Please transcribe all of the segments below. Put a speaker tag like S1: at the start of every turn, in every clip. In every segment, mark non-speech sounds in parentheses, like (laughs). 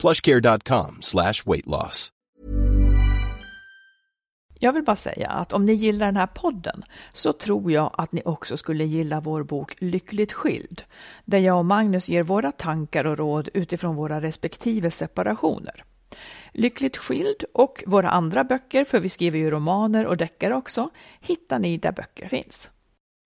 S1: plushcare.com slash weight loss.
S2: Jag vill bara säga att om ni gillar den här podden så tror jag att ni också skulle gilla vår bok Lyckligt skild, där jag och Magnus ger våra tankar och råd utifrån våra respektive separationer. Lyckligt skild och våra andra böcker, för vi skriver ju romaner och deckare också, hittar ni där böcker finns.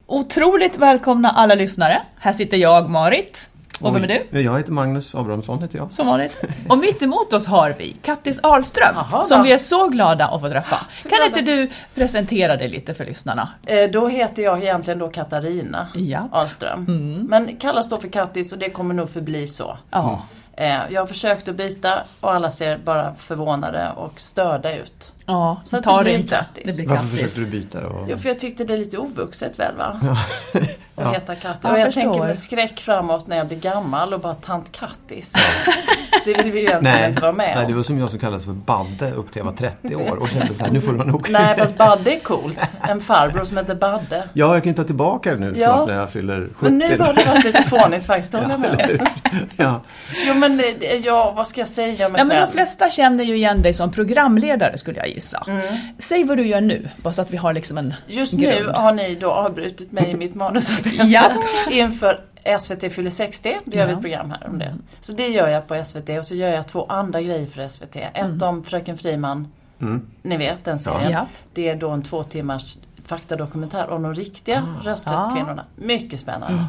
S2: Otroligt välkomna alla lyssnare. Här sitter jag, Marit. Och vem är du?
S3: Jag heter Magnus Abrahamsson heter jag.
S2: Som vanligt. Och mitt emot oss har vi Kattis Ahlström,
S4: Jaha,
S2: som vi är så glada att få träffa.
S4: Så
S2: Kan
S4: glada.
S2: inte du presentera dig lite för lyssnarna?
S4: Eh, Då heter jag egentligen då Katarina
S2: Ja.
S4: Ahlström. Men kallas då för Kattis och det kommer nog förbli så.
S2: Ja.
S4: Eh, Jag har försökt att byta och alla ser bara förvånade och störda ut.
S2: Ja,
S4: Så att
S2: ta
S4: det blir
S2: inte.
S4: Kattis.
S2: Det blir
S3: Varför
S2: Kattis.
S3: försökte du byta då?
S4: Jo, för jag tyckte det är lite ovuxet väl va? (laughs) Att
S3: Ja.
S4: heta Kattis.
S2: Ja,
S4: och jag
S2: förstår.
S4: tänker med skräck framåt när jag blir gammal och bara tant Kattis. (laughs) (laughs) det vill vi ju egentligen
S3: Nej,
S4: inte vara med
S3: nej, det var som jag som kallades för Badde upp till jag var 30 år och kände så här, nu får det nog.
S4: Nej fast (laughs) Badde är coolt. En farbror som heter Badde.
S3: Ja, jag kan ta tillbaka det nu
S4: Ja.
S3: snart när jag fyller 70.
S4: Men nu har det varit lite fånigt faktiskt, håller jag med
S3: ja.
S4: Jo men eh, ja, vad ska jag säga om mig
S2: Ja, men de flesta känner ju igen dig som programledare skulle jag gissa.
S4: Mm.
S2: Säg vad du gör nu, bara så att vi har liksom en
S4: Just
S2: grund.
S4: nu har ni då avbrutit mig i mitt manusarbete
S2: Ja. (laughs)
S4: inför SVT fyller 60. Det gör vi
S2: Ja.
S4: ett program här om det. Så det gör jag på SVT och så gör jag två andra grejer för SVT. Ett om Fröken Friman,
S3: Mm.
S4: ni vet den serien.
S2: Ja.
S4: Det är då en två timmars faktadokumentär om de riktiga rösträttskvinnorna. Mycket spännande.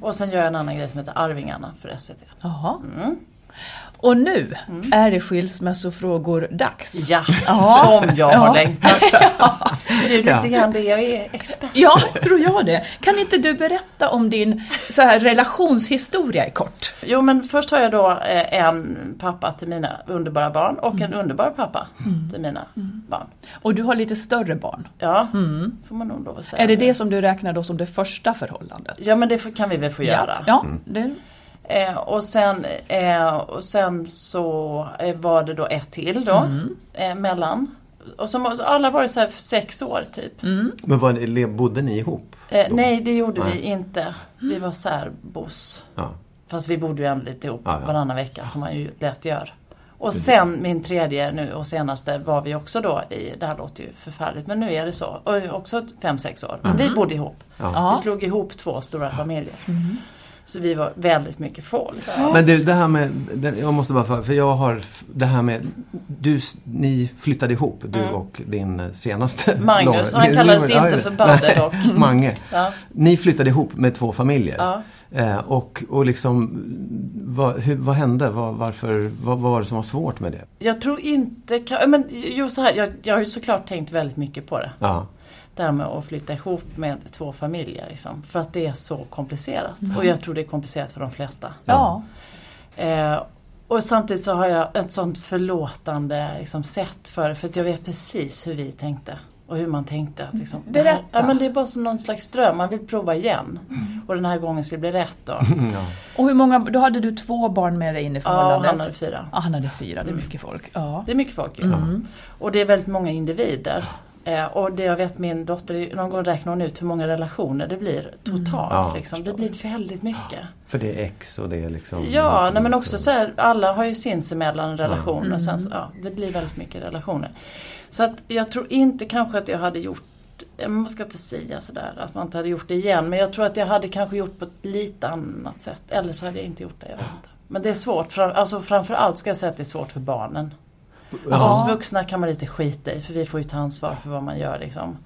S4: Och sen gör jag en annan grej som heter Arvingarna för SVT.
S2: Jaha.
S4: Mm.
S2: Och nu är det skilsmässofrågor-dags.
S4: Ja,
S2: Ja.
S4: som jag
S2: Ja.
S4: har längtat. (laughs) Det är lite
S3: Ja.
S4: grann det jag är expert
S2: Ja, tror jag det. Kan inte du berätta om din så här, relationshistoria i kort?
S4: Jo men först har jag då eh, en pappa till mina underbara barn och
S2: Mm.
S4: en underbar pappa till mina barn.
S2: Och du har lite större barn.
S4: Ja, får man nog lov att säga.
S2: Mm. Är det det som du räknar då som det första förhållandet?
S4: Ja men det kan vi väl få göra.
S2: Ja, det,
S4: Eh, och, sen, eh, och sen så eh, var det då ett till då,
S2: Mm.
S4: eh, mellan. Och som alla var det så här för sex år typ.
S2: Mm.
S3: Men le- bodde ni ihop?
S4: Eh, nej det gjorde
S3: Nej.
S4: vi inte. Vi
S2: Mm.
S4: var särbos.
S3: Ja.
S4: Fast vi bodde ju ändå lite ihop
S3: Ja, ja.
S4: varannan vecka som man ju lätt gör. Och sen min tredje nu och senaste var vi också då i, det här låter ju förfärligt men nu är det så, och också fem sex år. Vi bodde ihop. Vi slog ihop två stora familjer. Så vi var väldigt mycket folk.
S3: Men du, det här med, jag måste bara för, för jag har det här med, du, ni flyttade ihop, du och din eh, senaste
S4: Mm. (laughs) Magnus, han kallades
S3: Ja,
S4: inte för Badde dock. (laughs)
S3: Mange.
S4: Ja.
S3: Ni flyttade ihop med två familjer.
S4: Ja.
S3: Eh, och, och liksom, vad, hur, vad hände? Vad, varför, vad, vad var det som var svårt med det?
S4: Jag tror inte, men jo så här, jag, jag har ju såklart tänkt väldigt mycket på det.
S3: Ja.
S4: Det här med att flytta ihop med två familjer. Liksom, för att det är så komplicerat. Och jag tror det är komplicerat för de flesta.
S2: ja.
S4: Eh, och samtidigt så har jag ett sånt förlåtande liksom, sätt för det. För att jag vet precis hur vi tänkte. Och hur man tänkte. Att, liksom, det, här,
S2: Berätta.
S4: ja, men det är bara som någon slags dröm. Man vill prova igen. Och den här gången ska det bli rätt då. (laughs)
S3: ja.
S2: Och hur många, då hade du två barn med dig in i
S4: Ja,
S2: förhållandet?
S4: han hade fyra.
S2: Ja, han hade fyra, det är mycket folk. Ja.
S4: Det är mycket folk ju.
S2: Mm.
S4: Och det är väldigt många individer. Eh, och det jag vet min dotter, någon gång räknar hon ut hur många relationer det blir totalt.
S3: Ja,
S4: liksom. Det blir väldigt mycket.
S3: För det är ex och det är liksom...
S4: Ja, nej, men också så här, alla har ju sinsemellan en relation och sen så, ja, det blir väldigt mycket relationer. Så att jag tror inte kanske att jag hade gjort, man ska inte säga sådär att man inte hade gjort det igen, men jag tror att jag hade kanske gjort på ett lite annat sätt. Eller så hade jag inte gjort det, jag vet inte. Men det är svårt, fram, alltså framförallt ska jag säga att det är svårt för barnen. Ja. Oss vuxna kan man lite skita i för vi får ju ta ansvar för vad man gör liksom.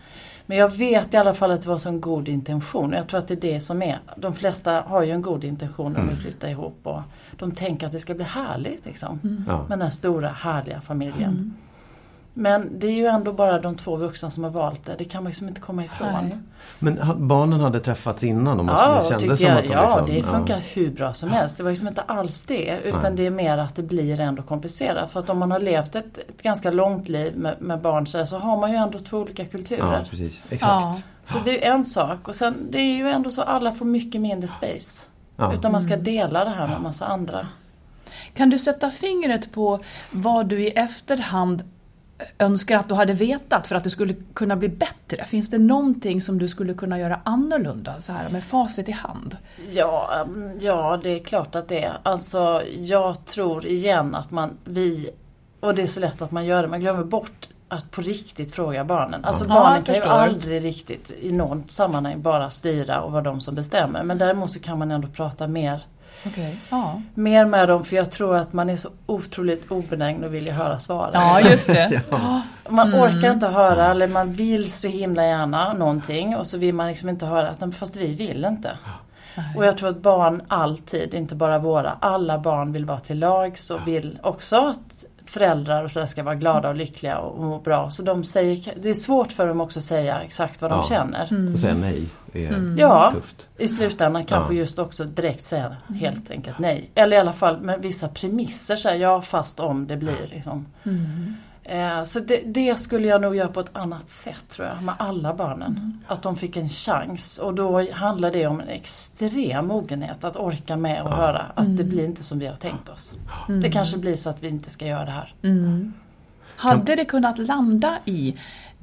S4: Men jag vet i alla fall att det var så en god intention. Jag tror att det är det som är. De flesta har ju en god intention när de vill flytta ihop och de tänker att det ska bli härligt liksom. Mm. Med den här stora härliga familjen. Mm. Men det är ju ändå bara de två vuxna som har valt det. Det kan man liksom inte komma ifrån. Nej.
S3: Men barnen hade träffats innan? De
S4: ja, det kändes som att de ja liksom, det funkar ja. hur bra som helst. Det var liksom inte alls det. Utan Nej. det är mer att det blir ändå komplicerat. För att om man har levt ett, ett ganska långt liv med, med barn så, så har man ju ändå två olika kulturer.
S3: Ja, precis. Exakt. Ja.
S4: Så det är en sak. Och sen det är ju ändå så att alla får mycket mindre space. Utan man ska mm. dela det här med massa andra.
S2: Kan du sätta fingret på vad du i efterhand önskar att du hade vetat för att det skulle kunna bli bättre? Finns det någonting som du skulle kunna göra annorlunda så här med facit i hand?
S4: Ja, mm, ja det är klart att det är. Alltså jag tror igen att man, vi, och det är så lätt att man gör det, man glömmer bort att på riktigt fråga barnen. Alltså ja, barnen kan ju aldrig riktigt i något sammanhang bara styra och vara de som bestämmer. Men däremot så kan man ändå prata mer Okay. Ja. Mer med dem för jag tror att man är så otroligt obenägen och vill höra svaren.
S2: Ja, just det. (laughs)
S4: ja. Man mm. orkar inte höra eller man vill så himla gärna någonting och så vill man liksom inte höra att fast vi vill inte. Och jag tror att barn alltid, inte bara våra, alla barn vill vara till lags och vill också att föräldrar och sådär ska vara glada och lyckliga och må bra. Så de säger, det är svårt för dem också att säga exakt vad de känner.
S3: Mm. Och säga nej är
S4: mm. ja, tufft. i slutändan kanske ja. just också direkt säga helt enkelt nej. Eller i alla fall med vissa premisser, så här, ja fast om det blir. Liksom. Mm. Eh, så det, det, skulle jag nog göra på ett annat sätt tror jag, med alla barnen. Mm. Att de fick en chans och då handlar det om en extrem mogenhet att orka med och ja. höra att det mm. blir inte som vi har tänkt oss. Mm. Det kanske blir så att vi inte ska göra det här.
S2: Mm. Hade det kunnat landa i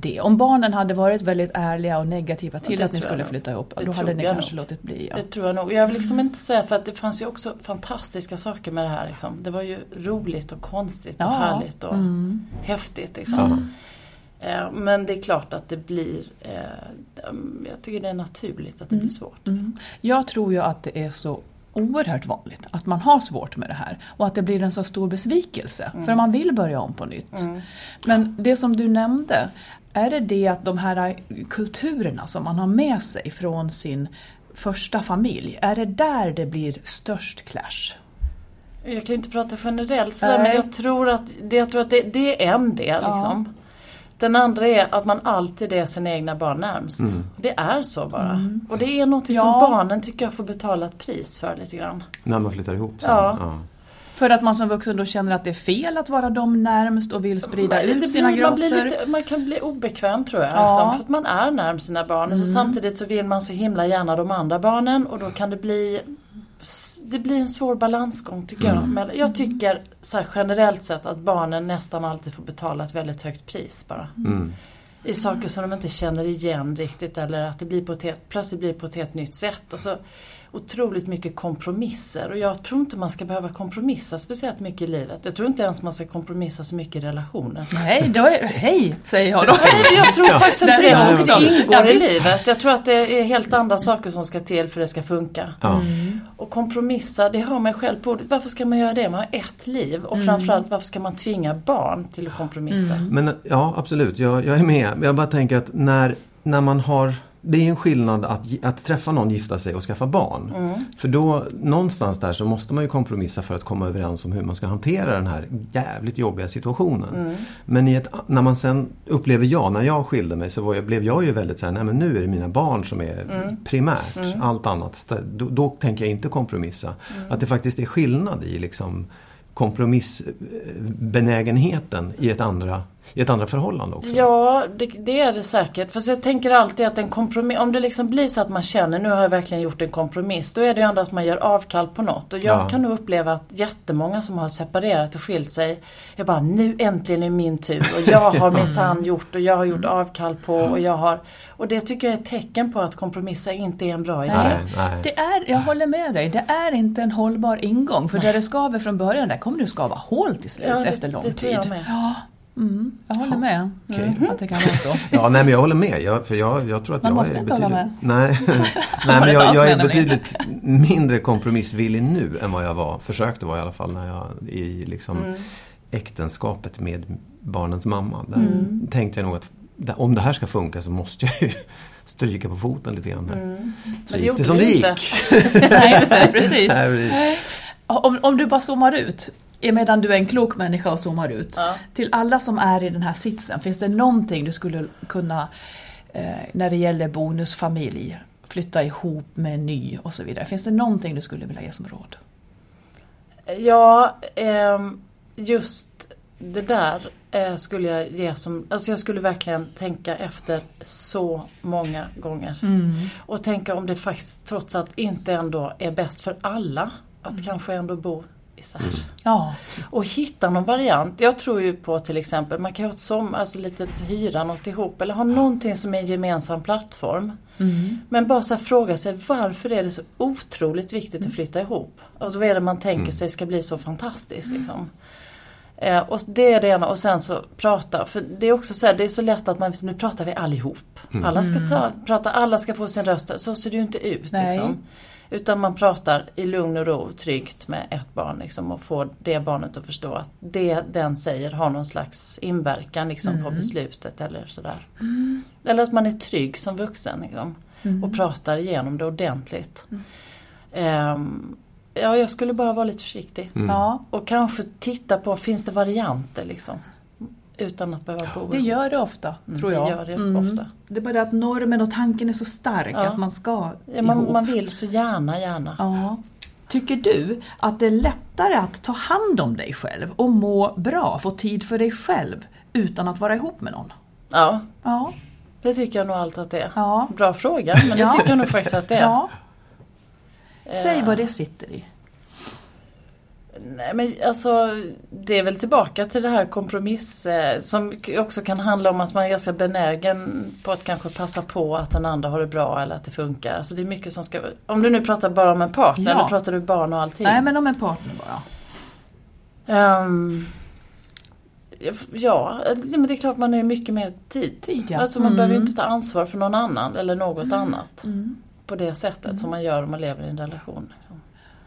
S2: det. Om barnen hade varit väldigt ärliga och negativa till ja, att ni skulle flytta ihop, det då hade ni kanske nog. låtit bli.
S4: Ja. Det tror jag nog. Jag vill liksom inte säga för att det fanns ju också fantastiska saker med det här. Liksom. Det var ju roligt och konstigt och ja. härligt och mm. häftigt. Liksom. Mm. Men det är klart att det blir, eh, jag tycker det är naturligt att det mm. blir svårt. Mm.
S2: Jag tror ju att det är så oerhört vanligt att man har svårt med det här och att det blir en så stor besvikelse mm. för man vill börja om på nytt. Mm. Men det som du nämnde, är det det att de här kulturerna som man har med sig från sin första familj, är det där det blir störst clash?
S4: Jag kan ju inte prata generellt sådär, men jag tror att, det, jag tror att det, det är en del. Ja. Liksom. Den andra är att man alltid är sina egna barn närmst. Mm. Det är så bara. Mm. Och det är något ja. som barnen tycker jag får betala ett pris för lite grann.
S3: När man flyttar ihop sen. Ja. ja.
S2: För att man som vuxen då känner att det är fel att vara dem närmst och vill sprida ut blir, sina grosser.
S4: Man, lite, man, kan bli obekväm tror jag. Ja. Liksom, för att man är närmst sina barn. Mm. Och så samtidigt så vill man så himla gärna de andra barnen och då kan det bli det blir en svår balansgång tycker jag. Mm. Men jag tycker så generellt sett att barnen nästan alltid får betala ett väldigt högt pris bara. Mm. I saker som de inte känner igen riktigt eller att det blir på ett helt, plötsligt blir på ett helt nytt sätt. Och så otroligt mycket kompromisser och jag tror inte man ska behöva kompromissa speciellt mycket i livet. Jag tror inte ens man ska kompromissa så mycket i relationer.
S2: Nej, då är, hej säger jag då.
S4: Nej, jag tror faktiskt inte det. Jag tror inte det ingår i livet. Jag tror att det är helt andra saker som ska till för att det ska funka. Mm. Och kompromissa, det har man själv på Varför ska man göra det? Man har ett liv och mm. framförallt varför ska man tvinga barn till att kompromissa? Mm.
S3: Men ja, absolut. Jag, jag är med. Jag bara tänker att när, när man har det är en skillnad att, att träffa någon, gifta sig och skaffa barn. Mm. För då någonstans där så måste man ju kompromissa för att komma överens om hur man ska hantera den här jävligt jobbiga situationen. Mm. Men ett, när man sen upplever jag, när jag skilde mig så jag, blev jag ju väldigt såhär, nej men nu är det mina barn som är mm. primärt. Mm. Allt annat, då, då, tänker jag inte kompromissa. Mm. Att det faktiskt är skillnad i liksom kompromissbenägenheten i ett andra i ett andra förhållande också?
S4: Ja, det, det, är det säkert. Fast jag tänker alltid att en kompromiss, om det liksom blir så att man känner nu har jag verkligen gjort en kompromiss. Då är det ju ändå att man gör avkall på något. Och jag ja. kan nog uppleva att jättemånga som har separerat och skilt sig, är bara nu äntligen är min tur. Och jag har (laughs) minsann gjort och jag har gjort avkall på och jag har och det tycker jag är ett tecken på att kompromissa inte är en bra idé. Nej,
S2: nej. Det är, jag håller med dig, det är inte en hållbar ingång. För nej. där det skaver från början, där kommer det att skava hål till slut ja, det, efter lång
S4: det
S2: tid.
S4: Jag med. Ja.
S2: Mm, jag håller med. Okay. Mm, att det kan vara så.
S3: ja, nej men jag håller med. Jag, för jag, jag tror att
S2: Man
S3: jag
S2: måste är inte betydligt...
S3: Nej, (laughs) nej men jag, jag är betydligt mindre kompromissvillig nu än vad jag var, försökte vara i alla fall, när jag i liksom mm äktenskapet med barnens mamma. Där
S4: Mm.
S3: tänkte jag nog att om det här ska funka så måste jag ju (laughs) stryka på foten lite grann. Där. Så
S4: Mm. det
S3: gick det som det gick. (laughs)
S2: Nej, precis. Om, om du bara zoomar ut, medan du är en klok människa och zoomar ut.
S4: Ja.
S2: Till alla som är i den här sitsen, finns det någonting du skulle kunna, eh, när det gäller bonusfamilj, flytta ihop med en ny och så vidare. Finns det någonting du skulle vilja ge som råd?
S4: Ja, ehm, just det där eh, skulle jag ge som, alltså jag skulle verkligen tänka efter så många gånger. Och tänka om det faktiskt trots allt inte ändå är bäst för alla att kanske ändå bo isär.
S2: Ja,
S4: Och hitta någon variant. Jag tror ju på till exempel, man kan ju ha ett som, alltså litet hyra något ihop eller ha någonting som är en gemensam plattform. Men bara så här fråga sig varför är det så otroligt viktigt att flytta ihop? Alltså vad är det man tänker sig ska bli så fantastiskt liksom? Eh, och det är det ena och sen så prata, för det är också så här, det är så lätt att man, nu pratar vi allihop. Alla ska ta, prata, alla ska få sin röst, så ser det ju inte ut
S2: Nej.
S4: liksom. Utan man pratar i lugn och ro, tryggt med ett barn liksom, och får det barnet att förstå att det den säger har någon slags inverkan liksom, på beslutet eller sådär. Eller att man är trygg som vuxen liksom, och pratar igenom det ordentligt. Ehm, ja, jag skulle bara vara lite försiktig.
S2: ja
S4: Och kanske titta på, finns det varianter liksom? Utan att behöva bo
S2: det gör det ofta, tror
S4: det
S2: jag.
S4: gör det ofta.
S2: Det är bara det att normen och tanken är så stark
S4: Ja.
S2: att man ska
S4: Ja, man,
S2: ihop.
S4: man vill så gärna, gärna.
S2: Ja. Tycker du att det är lättare att ta hand om dig själv och må bra, få tid för dig själv utan att vara ihop med någon?
S4: Ja,
S2: Ja.
S4: det tycker jag nog allt att det är.
S2: Ja.
S4: Bra fråga, men det tycker jag nog faktiskt att det är.
S2: ja. Säg
S4: Eh.
S2: vad det sitter i.
S4: Nej men alltså det är väl tillbaka till det här kompromiss eh, som också kan handla om att man är ganska benägen på att kanske passa på att den andra har det bra eller att det funkar. Alltså det är mycket som ska, om du nu pratar bara om en partner
S2: Ja.
S4: eller pratar du barn och allting?
S2: Nej men om en partner bara.
S4: Ehm, ja, men det är klart man ju mycket mer tid.
S2: Tid, ja.
S4: Alltså man
S2: Mm.
S4: behöver inte ta ansvar för någon annan eller något annat. På det sättet som man gör om man lever i en relation. Liksom.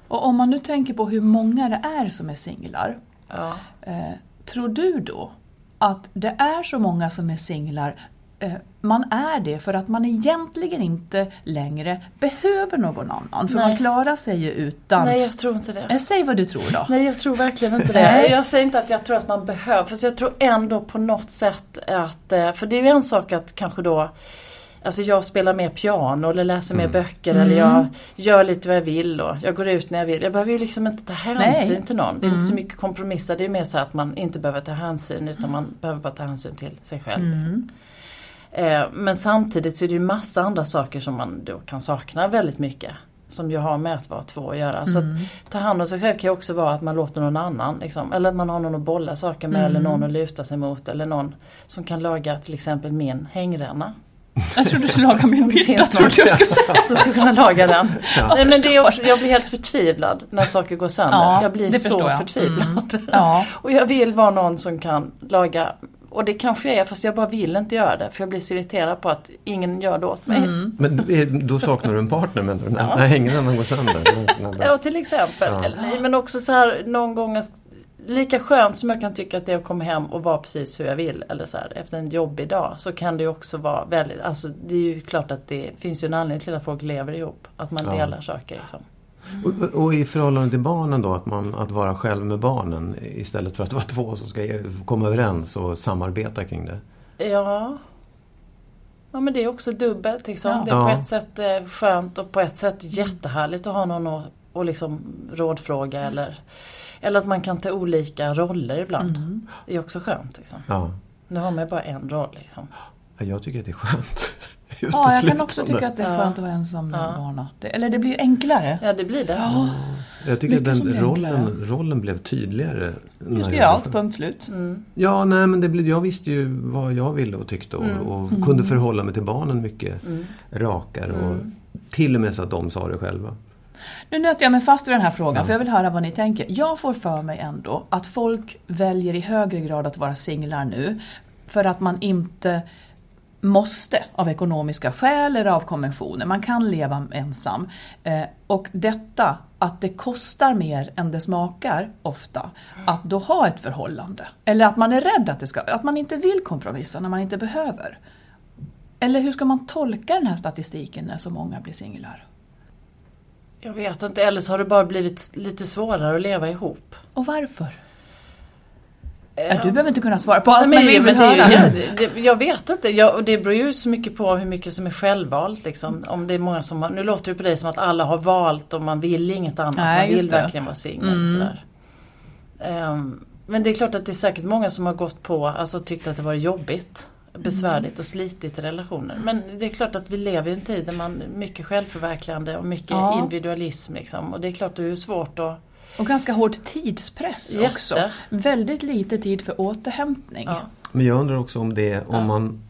S2: Och om man nu tänker på hur många det är som är singlar.
S4: Ja.
S2: Eh, tror du då att det är så många som är singlar eh, man är det för att man egentligen inte längre behöver någon annan. För
S4: Nej.
S2: man klarar sig ju utan.
S4: Nej jag tror inte det.
S2: Eh, Säg vad du tror då.
S4: Nej jag tror verkligen inte det. Jag säger inte att jag tror att man behöver, för jag tror ändå på något sätt att, eh, för det är ju en sak att kanske då Alltså jag spelar mer piano eller läser mer böcker eller jag gör lite vad jag vill och jag går ut när jag vill. Jag behöver ju liksom inte ta hänsyn
S2: Nej.
S4: till någon. Det är inte så mycket kompromisser. Det är mer så att man inte behöver ta hänsyn utan man behöver bara ta hänsyn till sig själv. Liksom. Eh, men samtidigt så är det ju massa andra saker som man då kan sakna väldigt mycket. Som ju har med att vara två att göra. Så att ta hand om sig själv kan ju också vara att man låter någon annan, liksom, eller att man har någon att bolla saker med eller någon att luta sig mot eller någon som kan laga till exempel min hängränna.
S2: Jag trodde du skulle laga min middag.
S4: Finns
S2: trodde jag skulle säga.
S4: Så skulle kunna laga den. Nej, men det är också, jag blir helt förtvivlad när saker går sönder.
S2: Ja,
S4: jag blir så
S2: jag.
S4: förtvivlad.
S2: Ja. (laughs)
S4: Och jag vill vara någon som kan laga och det kanske jag är fast jag bara vill inte göra det för jag blir så irriterad på att ingen gör det åt mig.
S3: Men eh, då saknar du en partner menar du? När, när hängrännan går sönder? (laughs)
S4: Ja till exempel.
S3: Ja.
S4: Eller, nej, men också så här någon gång Lika skönt som jag kan tycka att det är att komma hem och vara precis hur jag vill eller så här, efter en jobbig dag så kan det ju också vara väldigt, alltså det är ju klart att det finns ju en anledning till att folk lever ihop. Att man
S3: Ja.
S4: delar saker liksom.
S3: Och, och i förhållande till barnen då, att, man, att vara själv med barnen istället för att vara (laughs) två som ska komma överens och samarbeta kring det.
S4: Ja. Ja men det är också dubbelt liksom.
S2: Ja.
S4: Det är på ett sätt eh, skönt och på ett sätt jättehärligt att ha någon att och liksom rådfråga eller Eller att man kan ta olika roller ibland. Det är också skönt liksom.
S3: Ja.
S4: Nu har man ju bara en roll liksom.
S3: Ja, Jag tycker att det är skönt. (laughs)
S2: Ja, jag kan också tycka att det är
S4: Ja.
S2: skönt att vara ensam med
S4: Ja.
S2: barnen. Det, eller det blir ju enklare.
S4: Ja det blir det.
S3: Jag tycker att
S2: Mycket som
S3: den rollen, rollen blev tydligare. när
S2: Du ska
S3: jag
S2: göra allt, punkt slut.
S3: Ja, nej men det blev, jag visste ju vad jag ville och tyckte och,
S4: Mm.
S3: och kunde förhålla mig till barnen mycket rakare. Och
S4: Mm.
S3: till och med så att de sa det själva.
S2: Nu nöter jag mig fast vid den här frågan för jag vill höra vad ni tänker. Jag får för mig ändå att folk väljer i högre grad att vara singlar nu för att man inte måste av ekonomiska skäl eller av konventioner. Man kan leva ensam. Eh, och detta att det kostar mer än det smakar ofta att då ha ett förhållande. Eller att man är rädd att det ska, att man inte vill kompromissa när man inte behöver. Eller hur ska man tolka den här statistiken när så många blir singlar?
S4: Jag vet inte, eller så har det bara blivit lite svårare att leva ihop.
S2: Och varför? Ja, du behöver inte kunna svara på allt
S4: Nej,
S2: men vill
S4: men det ju, det, jag vet inte, jag, och det beror ju så mycket på hur mycket som är självvalt. Liksom. Om det är många som har, nu låter det på dig som att alla har valt och man vill inget annat.
S2: Nej,
S4: man vill
S2: det.
S4: verkligen vara singel.
S2: Mm.
S4: sådär. Ehm, men det är klart att det är säkert många som har gått på, alltså tyckt att det var jobbigt. Besvärligt och slitigt i relationer. Men det är klart att vi lever i en tid där man mycket självförverkligande och mycket
S2: Ja.
S4: individualism. Liksom. Och det är klart att det är svårt att...
S2: Och ganska hård tidspress
S4: Jätte.
S2: också. Väldigt lite tid för återhämtning.
S4: Ja.
S3: Men jag undrar också om det, om
S4: Ja.
S3: man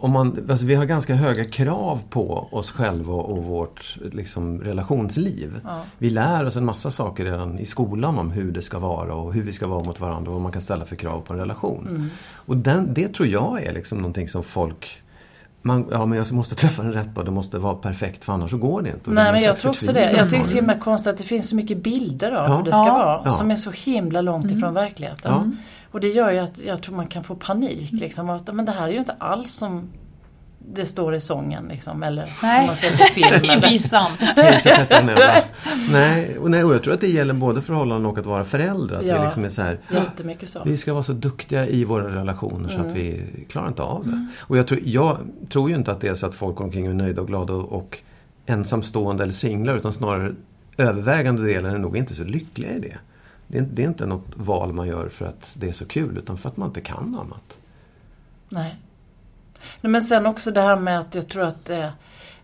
S3: om man, alltså vi har ganska höga krav på oss själva och vårt liksom, relationsliv.
S4: Ja.
S3: Vi lär oss en massa saker redan i skolan om hur det ska vara och hur vi ska vara mot varandra och vad man kan ställa för krav på en relation.
S4: Mm.
S3: Och den, det tror jag är liksom någonting som folk man, ja men jag måste träffa den rätt och det måste vara perfekt för annars så går det inte. Och
S4: Nej men jag tror också det. Jag tycker det är så himla konstigt att det finns så mycket bilder av
S3: Ja.
S4: hur det ska
S2: Ja.
S4: vara.
S3: Ja.
S4: Som är så himla långt ifrån verkligheten.
S2: Mm.
S4: Och det gör ju att jag tror man kan få panik. Liksom, att, men det här är ju inte alls som det står i sången liksom, eller
S2: Nej.
S4: som man ser på film. (laughs)
S2: I
S4: eller.
S2: visan. (laughs)
S3: Nej, och nej, och jag tror att det gäller både förhållanden och att vara förälder. Att
S4: Ja.
S3: vi liksom är så här,
S4: Jättemycket så.
S3: Vi ska vara så duktiga i våra relationer
S4: Mm.
S3: så att vi klarar inte av det. Och jag tror, jag tror ju inte att det är så att folk går omkring och är nöjda och glada och, och ensamstående eller singlar utan snarare övervägande delen är nog inte så lyckliga i det. Det är, det är inte något val man gör för att det är så kul utan för att man inte kan annat.
S4: Nej. Nej. Men sen också det här med att jag tror att eh,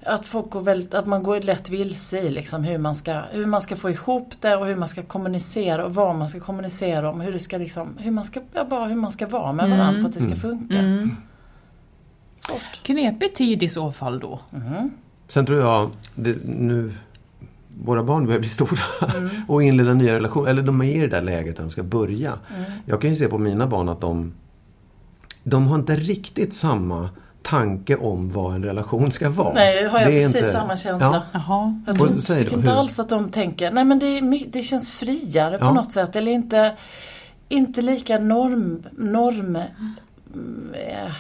S4: att, folk går väldigt, att man går lätt vilse i liksom hur, man ska, hur man ska få ihop det och hur man ska kommunicera och vad man ska kommunicera om. Hur, det ska liksom, hur, man, ska, ja, bara hur man ska vara med
S2: Mm.
S4: varandra för att det ska funka.
S2: Mm.
S4: Svårt.
S2: Knepig tid i så fall då.
S4: Mhm.
S3: Sen tror jag, det, nu våra barn börjar bli stora
S4: Mm. (laughs)
S3: och inleda nya relationer, eller de är i det där läget där de ska börja.
S4: Mm.
S3: Jag kan ju se på mina barn att de, de har inte riktigt samma tanke om vad en relation ska vara.
S4: Nej, har jag
S3: Det
S4: precis
S3: inte-
S4: samma känsla.
S2: Jaha.
S4: Jag
S3: Och
S4: tycker inte
S3: hur?
S4: alls att de tänker, nej men det, det känns friare på
S3: Ja.
S4: något sätt. Eller inte, inte lika norm, norm mm, eh,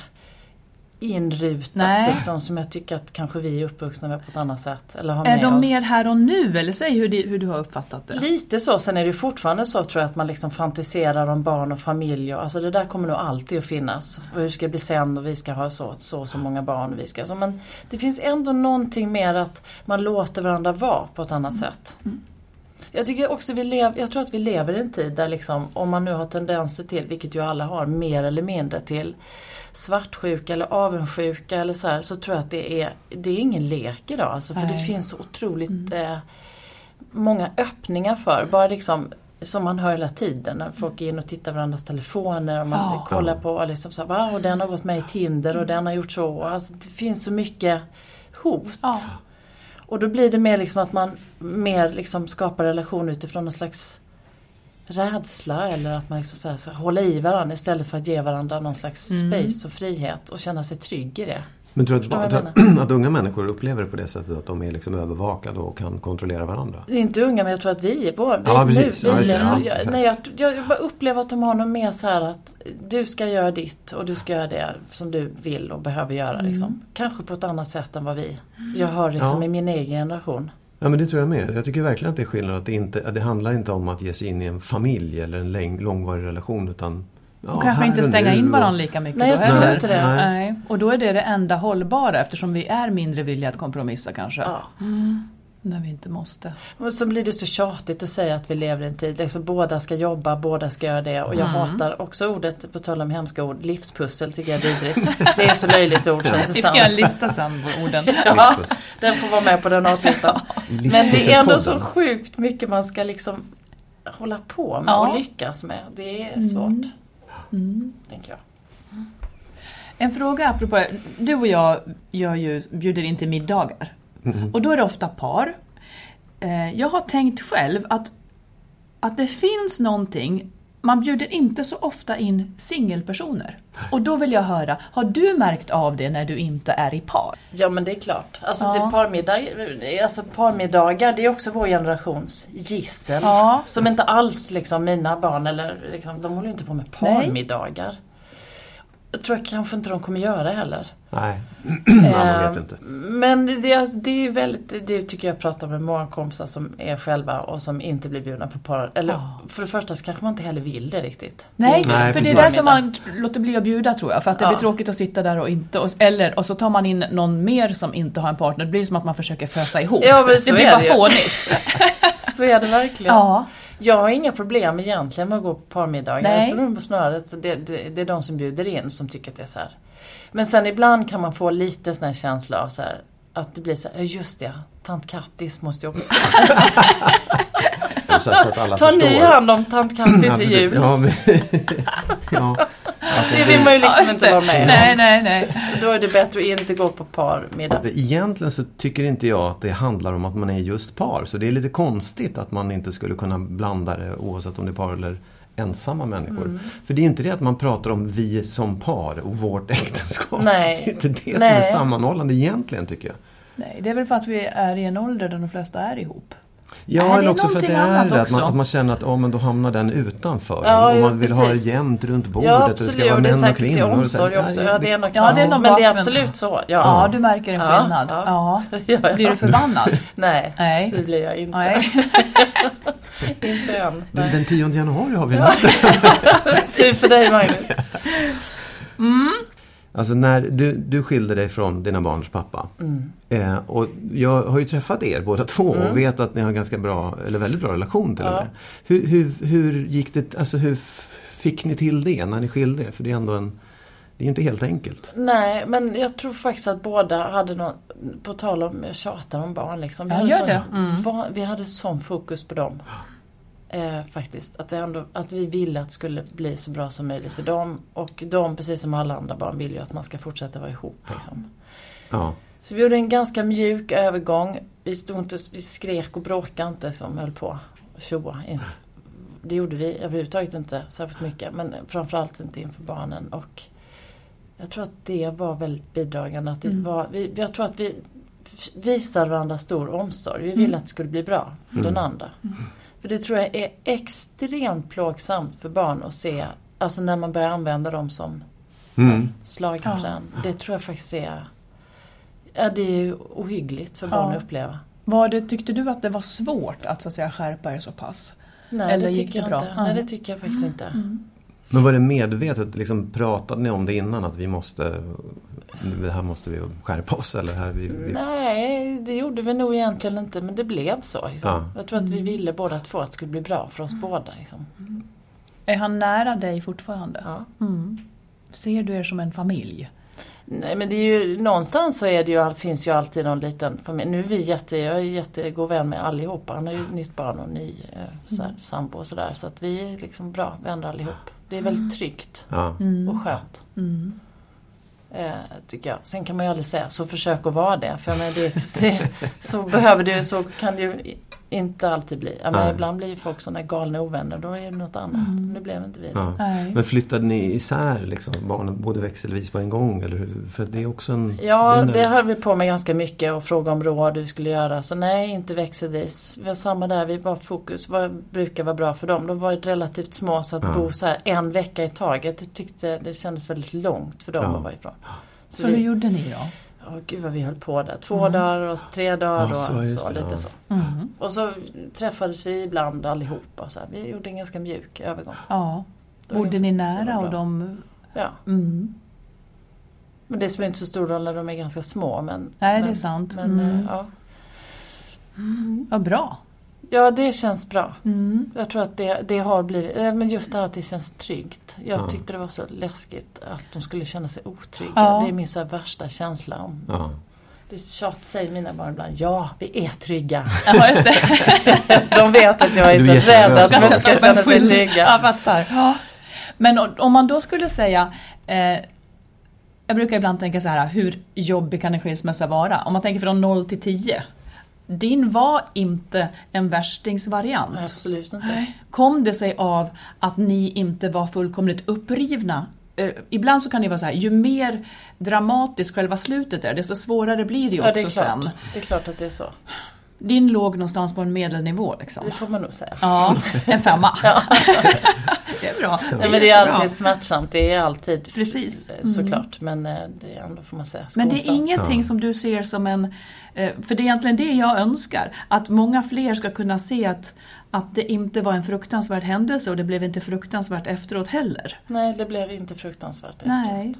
S4: inrutat
S2: Nej.
S4: liksom, som jag tycker att kanske vi är uppvuxna med på ett annat sätt. Eller har
S2: Är
S4: med
S2: de
S4: oss.
S2: mer här och nu eller säg hur, det, hur du har uppfattat det?
S4: Lite så, sen är det fortfarande så tror jag att man liksom fantiserar om barn och familj och alltså det där kommer nog alltid att finnas. Och hur ska det bli sen och vi ska ha så så, så många barn och vi ska så. Men det finns ändå någonting mer att man låter varandra vara på ett annat sätt. Jag tycker också vi lever, jag tror att vi lever i en tid där liksom, om man nu har tendenser till, vilket ju alla har, mer eller mindre till svartsjuka eller avundsjuka eller så här, så tror jag att det är, det är ingen lek idag. Alltså, för det
S2: Nej.
S4: finns så otroligt eh, många öppningar för. Bara liksom som man hör hela tiden när folk är inne och tittar på varandras telefoner och man
S2: Ja.
S4: kollar på liksom så här, wow, den har gått med i Tinder och den har gjort så. Alltså, det finns så mycket hot.
S2: Ja.
S4: Och då blir det mer liksom att man mer liksom skapar relation utifrån någon slags rädsla eller att man liksom så här, så håller i varandra istället för att ge varandra någon slags
S2: Mm.
S4: space och frihet och känna sig trygg i det.
S3: Men tror du att, tror, att unga människor upplever det på det sättet att de är liksom övervakade och kan kontrollera varandra?
S4: Inte unga men jag tror att vi är vår, vi,
S3: Ja, precis.
S4: nu,
S3: Ja,
S4: vi,
S3: just det.
S4: alltså,
S3: Ja,
S4: jag, nej, jag, jag bara upplever att de har något mer så här att du ska göra ditt och du ska göra det som du vill och behöver göra. Liksom. Kanske på ett annat sätt än vad vi jag har liksom
S3: Ja.
S4: i min egen generation.
S3: Ja men det tror jag med. Jag tycker verkligen att det är skillnad. Att det, inte, att det handlar inte om att ge sig in i en familj eller en läng, långvarig relation utan ja,
S2: Och kanske inte
S3: och
S2: stänga in
S3: och-
S2: varandra lika mycket
S4: Nej,
S2: då
S4: jag tror inte det.
S3: Nej.
S2: Nej. Och då är det det enda hållbara eftersom vi är mindre villiga att kompromissa kanske.
S4: Ja.
S2: När vi inte måste.
S4: Och så blir det så tjatigt att säga att vi lever i en tid, liksom, båda ska jobba, båda ska göra det. Och jag
S2: Mm.
S4: hatar också ordet, på tal om hemska ord, livspussel tycker jag är vidrigt. Det är så löjligt ord så
S2: Vi
S4: inte
S2: får göra en
S4: sant.
S2: lista sen orden.
S4: Ja, den får vara med på den artlistan. Men det är ändå så sjukt mycket man ska liksom hålla på med
S2: Ja.
S4: och lyckas med. Det är svårt. Tänker jag.
S2: En fråga apropå, du och jag gör ju, bjuder in till middagar. Och då är det ofta par. Eh, Jag har tänkt själv att, att det finns någonting man bjuder inte så ofta in singelpersoner. Och då vill jag höra, har du märkt av det när du inte är i par?
S4: Ja men det är klart. Alltså,
S2: Ja.
S4: det parmiddag, alltså parmiddagar det är också vår generations gissel.
S2: Ja.
S4: Som inte alls liksom mina barn eller liksom, de håller ju inte på med
S2: Nej.
S4: Jag tror jag kanske inte de kommer göra heller. (clears throat)
S3: Nej, man vet inte.
S4: Men det, det är väldigt, det tycker jag pratar med många kompisar som är själva och som inte blir bjudna på par. Eller
S2: Ja.
S4: för det första så kanske man inte heller vill det riktigt.
S2: Nej,
S3: Nej,
S2: för det är därför man låter bli att bjuda tror jag. För att det
S4: Ja.
S2: blir tråkigt att sitta där och inte, och, eller, och så tar man in någon mer som inte har en partner. Det blir som att man försöker fösa ihop.
S4: Ja, men så
S2: det blir
S4: är
S2: bara
S4: det
S2: fånigt. (laughs)
S4: Så är det verkligen.
S2: Ja.
S4: Jag har inga problem egentligen med att gå på parmiddagar.
S2: Nej.
S4: Jag tror på snarare att det, det, det är de som bjuder in som tycker att det är så här. Men sen ibland kan man få lite sån här känsla av så här, att det blir så här, just det, tant Kattis måste ju också (laughs)
S3: Så, så
S4: Ta ni hand om tant Kattis i jul?
S3: Ja, men, (laughs) ja. Alltså,
S4: Det vill man ju liksom inte vara med.
S2: Nej, nej, nej.
S4: Så då är det bättre att inte gå på parmiddag.
S3: Egentligen så tycker inte jag att det handlar om att man är just par. Så det är lite konstigt att man inte skulle kunna blanda det oavsett om det är par eller ensamma människor.
S4: Mm.
S3: För det är inte det att man pratar om vi som par och vårt (laughs) äktenskap.
S4: Nej.
S3: Det är inte det som
S4: Nej.
S3: är sammanhållande egentligen tycker jag.
S2: nej. Det är väl för att vi är i en ålder där de flesta är ihop.
S3: Ja,
S2: det
S3: eller
S2: är
S3: också för att det är det, att man, att man känner att oh, men då hamnar den utanför.
S4: Ja,
S3: och man vill ha det jämnt runt bordet.
S4: Ja
S3: och det ska
S4: absolut,
S3: vara
S4: och det är
S3: män och
S4: säkert i
S3: kvinnor. och så-
S4: omsorg också. Ja, det är nog
S2: Ja, det är
S4: knasigt.
S2: nog
S4: Men det är absolut så. Ja.
S2: Ja, du märker en skillnad.
S4: ja.
S2: Ja. (laughs)
S4: Ja, ja.
S2: Blir du förbannad? (laughs)
S4: Nej,
S2: Nej.
S4: det blir jag inte.
S2: Nej. (laughs)
S4: Inte än.
S3: Den,
S4: Nej.
S3: den 10 januari har vi en
S4: Sur för dig Magnus.
S3: Alltså när du, du skilde dig från dina barns pappa.
S4: Mm.
S3: Eh, och jag har ju träffat er båda två och vet att ni har ganska bra, eller väldigt bra relation till och
S4: Ja.
S3: med. Hur, hur, hur gick det, alltså hur fick ni till det när ni skilde er? För det är ändå en, det är ju inte helt enkelt.
S4: Nej, men jag tror faktiskt att båda hade någon, på tal om, jag tjatar om barn liksom. Vi,
S2: Ja,
S4: hade,
S2: gör
S4: sån,
S2: det. Mm.
S4: va, vi hade sån fokus på dem. Eh, faktiskt. Att, det ändå, att vi ville att det skulle bli så bra som möjligt för dem. Och de, precis som alla andra barn, vill ju att man ska fortsätta vara ihop. Liksom.
S3: Ja.
S4: Så vi gjorde en ganska mjuk övergång. Vi, stod inte, vi skrek och bråkade inte som höll på att tjoa. Det gjorde vi överhuvudtaget inte särskilt mycket. Men framförallt inte inför barnen. Och jag tror att det var väldigt bidragande. Att det var, vi, jag tror att vi visar varandra stor omsorg. Vi ville att det skulle bli bra för den andra. För det tror jag är extremt plågsamt för barn att se. Alltså när man börjar använda dem som
S3: Mm.
S4: slagträn. Det tror jag faktiskt är Ja det är ju ohyggligt för
S2: Ja.
S4: barn att uppleva.
S2: Var det, tyckte du att det var svårt att, så att säga, skärpa er så pass?
S4: Nej
S2: Eller
S4: det
S2: gick
S4: tycker
S2: det
S4: jag
S2: bra?
S4: inte.
S2: Ja.
S4: Nej det tycker jag faktiskt inte.
S3: Men var det medvetet, liksom, pratade ni om det innan att vi måste, det här måste vi skärpa oss eller här vi, vi
S4: Nej det gjorde vi nog egentligen inte men det blev så. Liksom.
S3: Ja.
S4: Jag tror att vi ville båda två att det skulle bli bra för oss båda. Liksom.
S2: Är han nära dig fortfarande?
S4: Ja.
S2: Mm. Ser du er som en familj?
S4: Nej men det är ju någonstans så är det ju, finns ju alltid någon liten familj. Nu är vi jätte, jag är jättegod vän med allihopa. Han har ju nytt barn och ny eh, så här, sambo och sådär. Så att vi är liksom bra vänner allihop. Det är väldigt tryggt
S3: ja.
S4: och skönt. Eh, tycker jag. Sen kan man ju aldrig säga så försök att vara det. För jag menar, det, det, så behöver du så kan du inte alltid bli. Jag menar,
S3: Nej.
S4: ibland blir ju folk sådana galna ovänner. Då är det något annat. Nu blev inte vi det.
S3: Ja. Men flyttade ni isär liksom, barnen både växelvis på en gång? Eller hur? För det är också en...
S4: Ja,
S3: är en-
S4: det höll vi på med ganska mycket och fråga om råd hur vi skulle göra. Så nej, inte växelvis. Vi har samma där, vi bara fokus. Vad brukar vara bra för dem? De var relativt små så att
S3: Ja.
S4: bo så här en vecka i taget. Det, tyckte, det kändes väldigt långt för dem
S3: Ja.
S4: att vara ifrån. Så,
S2: Så hur
S4: vi,
S2: gjorde ni då?
S4: Åh gud vad vi höll på där. Två dagar och tre dagar
S3: Ja, så,
S4: och så,
S3: det,
S4: lite
S3: ja.
S4: så.
S2: Mm.
S4: Och så träffades vi ibland allihopa. Så här. Vi gjorde en ganska mjuk övergång.
S2: Ja. Bodde ni nära och de...
S4: Ja,
S2: Mm.
S4: men det spelar inte så stor roll när de är ganska små. Men,
S2: Nej,
S4: men,
S2: det är sant.
S4: Men,
S2: Mm.
S4: ja.
S2: Vad bra.
S4: Ja, det känns bra.
S2: Mm.
S4: Jag tror att det, det har blivit, eh, men just det här att det känns tryggt. Jag
S3: Ja.
S4: tyckte det var så läskigt att de skulle känna sig otrygga.
S2: Ja.
S4: Det är min så värsta känsla. Om,
S3: Ja.
S4: det är tjat, säger mina barn ibland, ja vi är trygga.
S2: Ja, just det. (laughs)
S4: De vet att jag är
S3: Du
S4: så
S3: är
S4: rädd att de ska känna sig trygga.
S2: Jag fattar. Ja. Men om man då skulle säga eh, jag brukar ibland tänka så här, hur jobbig kan en skilsmässa vara? Om man tänker från 0 till 10. Din var inte en värstingsvariant.
S4: Absolut inte.
S2: Kom det sig av att ni inte var fullkomligt upprivna? Eh, ibland så kan det vara så här, ju mer dramatiskt själva slutet är, desto svårare blir det ju
S4: Ja,
S2: också
S4: det är, klart.
S2: sen.
S4: det är klart att det är så.
S2: Din låg någonstans på en medelnivå liksom.
S4: Det får man nog säga.
S2: Ja, en femma. (laughs) (laughs) det är bra. (laughs)
S4: Nej, men det är
S2: bra.
S4: alltid smärtsamt, det är alltid
S2: Precis.
S4: eh, såklart. Men eh, det är ändå får man säga
S2: Men det är
S4: skonsamt.
S2: ingenting som du ser som en... eh, För det är egentligen det jag önskar. Att många fler ska kunna se att, att det inte var en fruktansvärd händelse och det blev inte fruktansvärt efteråt heller.
S4: Nej, det blev inte fruktansvärt
S2: Nej.
S4: efteråt.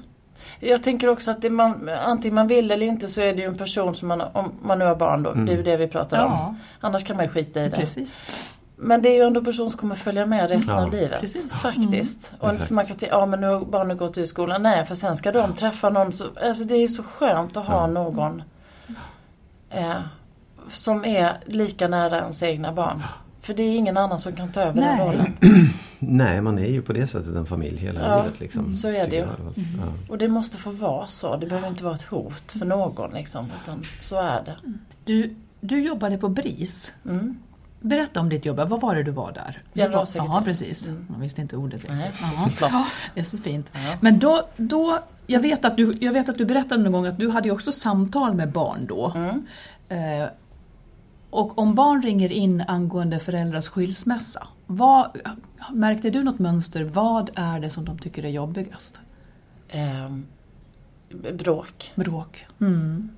S4: Jag tänker också att det man, antingen man vill eller inte så är det ju en person som man, om man nu har barn då, det är ju det vi pratar
S2: Ja.
S4: om. Annars kan man ju skita i det.
S2: Precis.
S4: Men det är ju ändå en person som kommer följa med resten
S3: Ja.
S4: av livet.
S2: Precis.
S4: Faktiskt. Och
S3: Exakt.
S4: för man kan tänka, ja men nu har barnen gått ur skolan. Nej, för sen ska de träffa någon. Så, alltså det är så skönt att ha någon eh, som är lika nära ens egna barn. För det är ingen annan som kan ta över den
S2: Nej.
S4: rollen. (clears throat)
S3: Nej, man är ju på det sättet en familj hela
S4: Ja,
S3: livet. Liksom,
S4: så är det ju.
S3: fall. Ja.
S4: Och det måste få vara så. Det behöver inte vara ett hot för någon liksom. Utan så är det.
S2: Du, du jobbade på BRIS.
S4: Mm.
S2: Berätta om ditt jobb. Vad var det du var där?
S4: Generalsekreterare.
S2: Ja, precis. Jag visste inte ordet riktigt.
S4: Nej. (laughs)
S2: Det är så fint.
S4: Ja.
S2: Men då, då jag, vet att du, jag vet att du berättade någon gång att du hade ju också samtal med barn då.
S4: Mm.
S2: Eh, och om barn ringer in angående föräldrars skilsmässa, vad, märkte du något mönster? Vad är det som de tycker är jobbigast?
S4: Ehm, bråk.
S2: Bråk. Mm.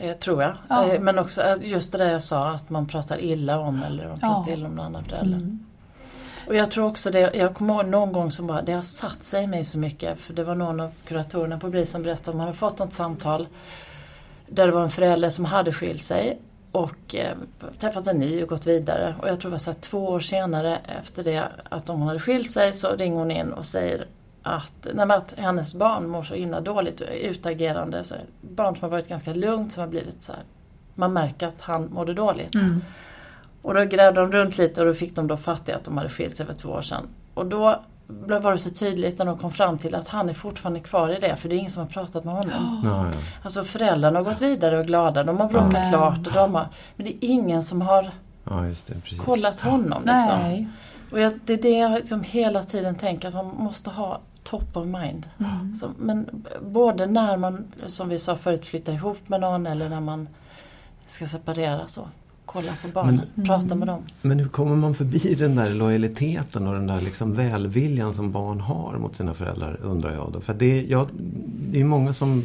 S4: Eh, tror jag.
S2: Ja.
S4: Eh, men också eh, just det där jag sa att man pratar illa om eller man pratar
S2: Ja.
S4: illa om den andra föräldern.
S2: Mm.
S4: Och jag tror också det, jag kommer ihåg någon gång som bara, det har satt sig i mig så mycket. För det var någon av kuratorerna på BRIS som berättade att man hade fått något samtal där det var en förälder som hade skilt sig och eh, träffat en ny och gått vidare. Och jag tror det var så två år senare efter det att hon hade skilt sig så ringer hon in och säger att, nej, att hennes barn mår så himla dåligt och är utagerande. Så här, barn som har varit ganska lugnt som har blivit så här, man märker att han mådde dåligt.
S2: Mm.
S4: Och då grävde de runt lite och då fick de då fatt i att de hade skilt sig för två år sedan. Och då var det så tydligt när de kom fram till att han är fortfarande kvar i det för det är ingen som har pratat med honom. (gasps)
S3: Ja.
S4: Alltså föräldrarna har gått vidare och är glada, de har bråkat
S2: Men-
S4: klart och de har, men det är ingen som har
S3: ja, just det. Precis.
S4: kollat honom. Liksom.
S2: Nej.
S4: Och jag, det är det jag liksom hela tiden tänker att man måste ha top of mind.
S2: Mm.
S4: Så, men både när man, som vi sa förut, flyttar ihop med någon eller när man ska separera så. Kolla på barnen, prata med dem.
S3: Men hur kommer man förbi den där lojaliteten och den där liksom välviljan som barn har mot sina föräldrar undrar jag då. För det, jag, det är många som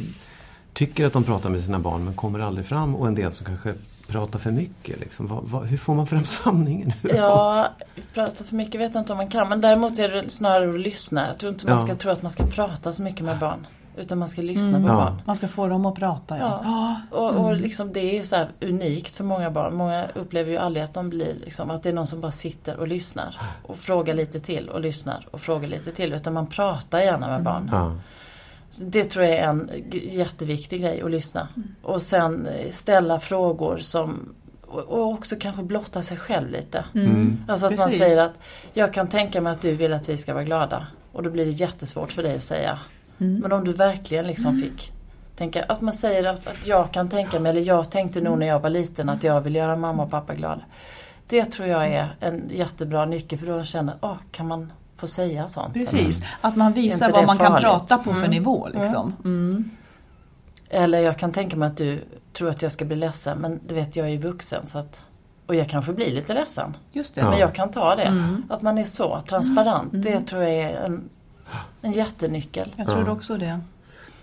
S3: tycker att de pratar med sina barn men kommer aldrig fram och en del som kanske pratar för mycket. Liksom. Vad, vad, hur får man fram (laughs) sanningen?
S4: Ja, prata för mycket vet jag inte om man kan men däremot är det snarare att lyssna. Jag tror inte man
S3: Ja.
S4: ska tro att man ska prata så mycket med barn. Utan man ska lyssna
S2: Mm.
S4: på
S3: Ja.
S4: barn.
S2: Man ska få dem att prata ja.
S4: Ja. Och, och liksom det är så här unikt för många barn. Många upplever ju aldrig att de blir liksom, att det är någon som bara sitter och lyssnar. Och frågar lite till och lyssnar och frågar lite till. Utan man pratar gärna med barn.
S3: Ja.
S4: Det tror jag är en jätteviktig grej att lyssna. Och sen eh, ställa frågor som och också kanske blotta sig själv lite.
S3: Mm.
S4: Alltså att man
S2: Precis.
S4: säger att jag kan tänka mig att du vill att vi ska vara glada. Och då blir det jättesvårt för dig att säga.
S2: Mm.
S4: Men om du verkligen liksom fick tänka, att man säger att, att jag kan tänka mig, eller jag tänkte nog när jag var liten att jag vill göra mamma och pappa glada. Det tror jag är en jättebra nyckel för då känner jag, åh, kan man få säga sånt?
S2: Precis, att man visar vad man kan
S4: farligt?
S2: prata på för
S4: Mm.
S2: nivå. Liksom. Mm.
S4: Eller jag kan tänka mig att du tror att jag ska bli ledsen men du vet jag är ju vuxen så att och jag kanske blir lite ledsen.
S2: Just det.
S3: Ja.
S4: Men jag kan ta det.
S2: Mm.
S4: Att man är så transparent. Det tror jag är en, en jättenyckel.
S2: Jag tror
S3: Ja.
S2: också det.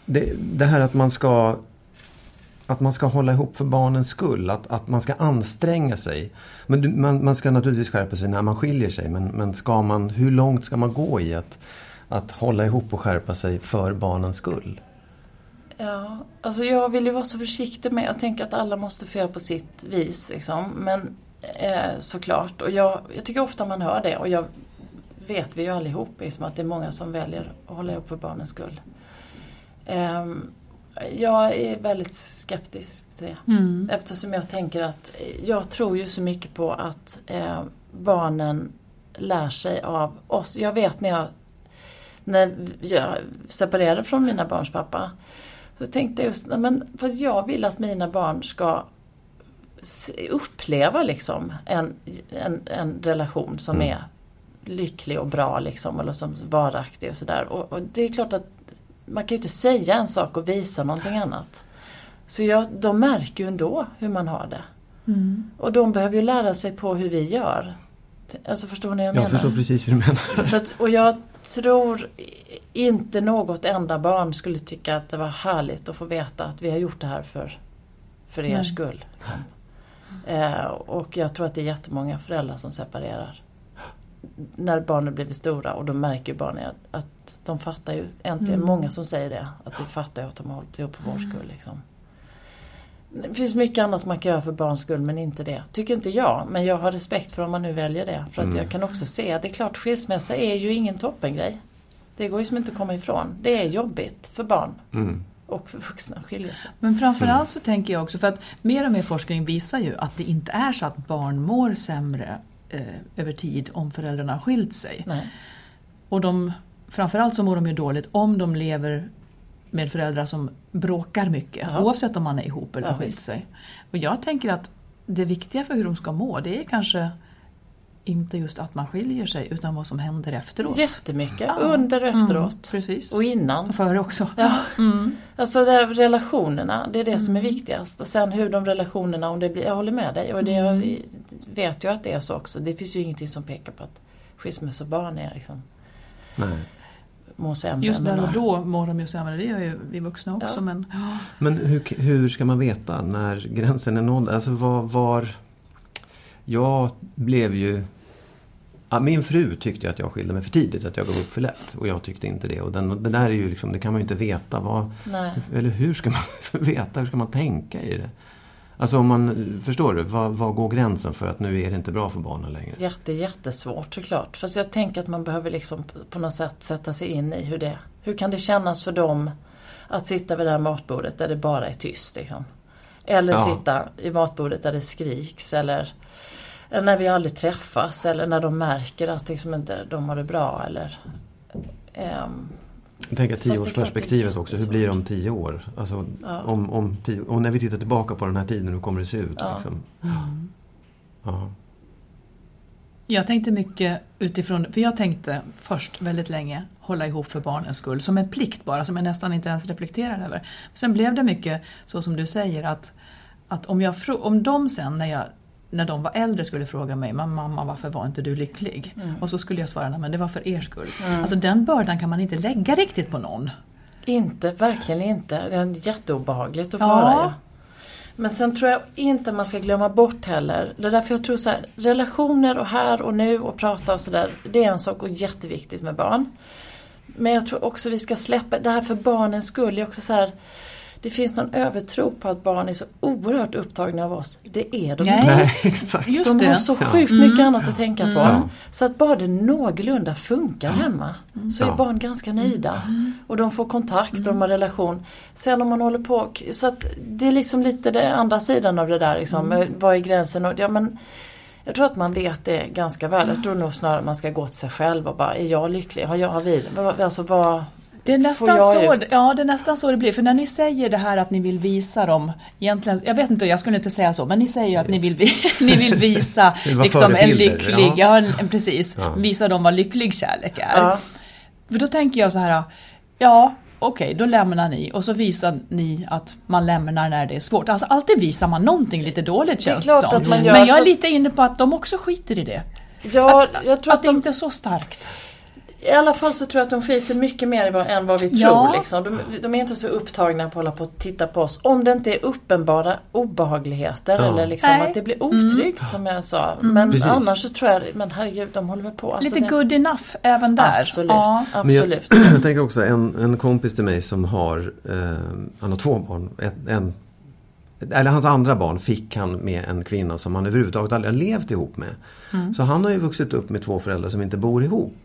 S3: Det, det här att man ska att man ska hålla ihop för barnens skull, att, att man ska anstränga sig. Men du, man, man ska naturligtvis skärpa sig när man skiljer sig men, men ska man, hur långt ska man gå i att, att hålla ihop och skärpa sig för barnens skull?
S4: Ja, alltså jag vill ju vara så försiktig med, jag tänker att alla måste få göra på sitt vis liksom. Men eh, såklart, och jag, jag tycker ofta man hör det och jag vet vi ju allihop liksom, att det är många som väljer att hålla ihop för barnens skull. Ehm, jag är väldigt skeptisk till det.
S2: Mm.
S4: Eftersom jag tänker att eh, jag tror ju så mycket på att eh, barnen lär sig av oss. Jag vet när jag, när jag separerade från mina barns pappa. Så tänkte jag just, men fast jag vill att mina barn ska uppleva liksom en, en, en relation som
S3: Mm.
S4: är lycklig och bra liksom, eller som varaktig och sådär. Och, och det är klart att man kan ju inte säga en sak och visa någonting annat. Så jag, de märker ju ändå hur man har det.
S2: Mm.
S4: Och de behöver ju lära sig på hur vi gör. Alltså förstår ni vad jag
S3: Jag
S4: menar?
S3: förstår precis hur du menar.
S4: Så att, och jag tror inte något enda barn skulle tycka att det var härligt att få veta att vi har gjort det här för, för er
S2: Nej.
S4: skull. Liksom. Eh, och jag tror att det är jättemånga föräldrar som separerar. När barnen blivit stora och då märker ju barnen att de fattar ju, äntligen
S2: Mm.
S4: många som säger det, att vi fattar ju att de har hållit ihop för vår skull. Liksom. Det finns mycket annat man kan göra för barns skull men inte det. Tycker inte jag, men jag har respekt för om man nu väljer det. För att
S3: Mm.
S4: jag kan också se att det är klart skilsmässa är ju ingen toppengrej. Det går ju som inte att komma ifrån. Det är jobbigt för barn
S3: Mm.
S4: och för vuxna skilja sig.
S2: Men framförallt så tänker jag också, för att mer och mer forskning visar ju att det inte är så att barn mår sämre eh, över tid om föräldrarna har skilt sig.
S4: Nej.
S2: Och de, framförallt så mår de ju dåligt om de lever med föräldrar som bråkar mycket,
S4: Ja.
S2: oavsett om man är ihop eller
S4: Ja,
S2: skilt sig. Och jag tänker att det viktiga för hur de ska må, det är kanske inte just att man skiljer sig, utan vad som händer efteråt.
S4: Jättemycket.
S2: Ja.
S4: Under och
S2: Mm,
S4: efteråt.
S2: precis.
S4: Och innan.
S2: Före också.
S4: Ja.
S2: Mm.
S4: Alltså det här, relationerna, det är det som är viktigast. Och sen hur de relationerna, om det blir, jag håller med dig. Och det,
S2: Mm.
S4: jag vet ju att det är så också. Det finns ju ingenting som pekar på att skilsmässobarn är liksom,
S3: Nej.
S4: mår sämre
S2: Just där och då mår de ju sämre, det gör ju vi vuxna också.
S4: Ja.
S2: Men,
S3: Men hur, hur ska man veta när gränsen är nådd? Alltså var, var... Jag blev ju... Min fru tyckte att jag skilde mig för tidigt, att jag gav upp för lätt. Och jag tyckte inte det. Och den, det där är ju liksom, det kan man ju inte veta. Vad, eller hur ska man (laughs) veta? Hur ska man tänka i det? Alltså om man, förstår du? Vad, vad går gränsen för att nu är det inte bra för barnen längre?
S4: Jätte, jättesvårt såklart. Fast jag tänker att man behöver liksom på något sätt sätta sig in i hur det Hur kan det kännas för dem att sitta vid det här matbordet där det bara är tyst liksom. Eller
S3: Ja.
S4: sitta i matbordet där det skriks eller, eller när vi aldrig träffas eller när de märker att liksom inte de har det bra eller ehm,
S3: Jag tänker
S4: Fast det är klart
S3: tioårsperspektivet också. Hur blir det om tio år? Alltså,
S4: Ja.
S3: om, om tio, och när vi tittar tillbaka på den här tiden, hur kommer det se ut?
S4: Ja.
S3: Liksom?
S2: Mm.
S3: Ja.
S2: Jag tänkte mycket utifrån, för jag tänkte först väldigt länge hålla ihop för barnens skull, som en plikt bara, som jag nästan inte ens reflekterar över. Sen blev det mycket så som du säger att, att om, jag, om de sen när, jag, när de var äldre skulle fråga mig, "Men mamma varför var inte du lycklig? Och så skulle jag svara, men det var för er skull. Alltså den bördan kan man inte lägga riktigt på någon.
S4: Inte, verkligen inte. Det är jätteobehagligt att få
S2: Ja.
S4: höra ju. Men sen tror jag inte man ska glömma bort heller. Det är därför jag tror så här, relationer och här och nu och prata och sådär. Det är en sak och jätteviktigt med barn. Men jag tror också vi ska släppa, det här för barnens skull. är också så här, det finns någon övertro på att barn är så oerhört upptagna av oss. Det är de inte.
S3: Nej, (laughs) exakt.
S2: Just
S4: De
S2: det.
S4: har så
S3: Ja.
S4: sjukt mycket annat att tänka på.
S3: Ja.
S4: Så att bara det någorlunda funkar hemma så är
S3: Ja.
S4: barn ganska nöjda. Och de får kontakt och de har relation. Sen om man håller på, så att det är liksom lite den andra sidan av det där liksom. eh, Vad är gränsen? Och, ja, men, jag tror att man vet det ganska väl. Jag tror nog snarare man ska gå till sig själv och bara, är jag lycklig? Har jag, har vi, alltså vad...
S2: Det är,
S4: Får
S2: nästan
S4: jag
S2: så,
S4: ut?
S2: ja, det är nästan så det blir. För när ni säger det här att ni vill visa dem, egentligen, jag vet inte, jag skulle inte säga så, men ni säger ju att ni vill, vi- (laughs) ni vill visa liksom, en lycklig,
S3: ja.
S2: ja. en- precis,
S3: Ja.
S2: visa dem vad lycklig kärlek är.
S4: Ja.
S2: För då tänker jag så här, ja okej, då lämnar ni och så visar ni att man lämnar när det är svårt. Alltså alltid visar man någonting lite dåligt
S4: Det är
S2: känns
S4: klart
S2: som.
S4: att man gör,
S2: Men jag är
S4: fast-
S2: lite inne på att de också skiter i det.
S4: Ja,
S2: att,
S4: jag tror
S2: att,
S4: att
S2: det
S4: de,
S2: inte är så starkt.
S4: I alla fall så tror jag att de skiter mycket mer än vad vi tror.
S2: Ja.
S4: Liksom. De, de är inte så upptagna på att hålla på och titta på oss. Om det inte är uppenbara obehagligheter
S3: Ja.
S4: eller liksom
S2: Nej. Mm.
S4: att det blir otryggt som jag sa. Men
S3: Precis.
S4: annars så tror jag, men herregud de håller väl på. Alltså
S2: lite
S4: det,
S2: good enough även där.
S4: Absolut,
S2: Ja.
S3: Men jag,
S4: absolut. (clears throat)
S3: jag tänker också en, en kompis till mig som har, eh, han har två barn. Ett, en, eller hans andra barn fick han med en kvinna som han överhuvudtaget aldrig har levt ihop med. Så han har ju vuxit upp med två föräldrar som inte bor ihop.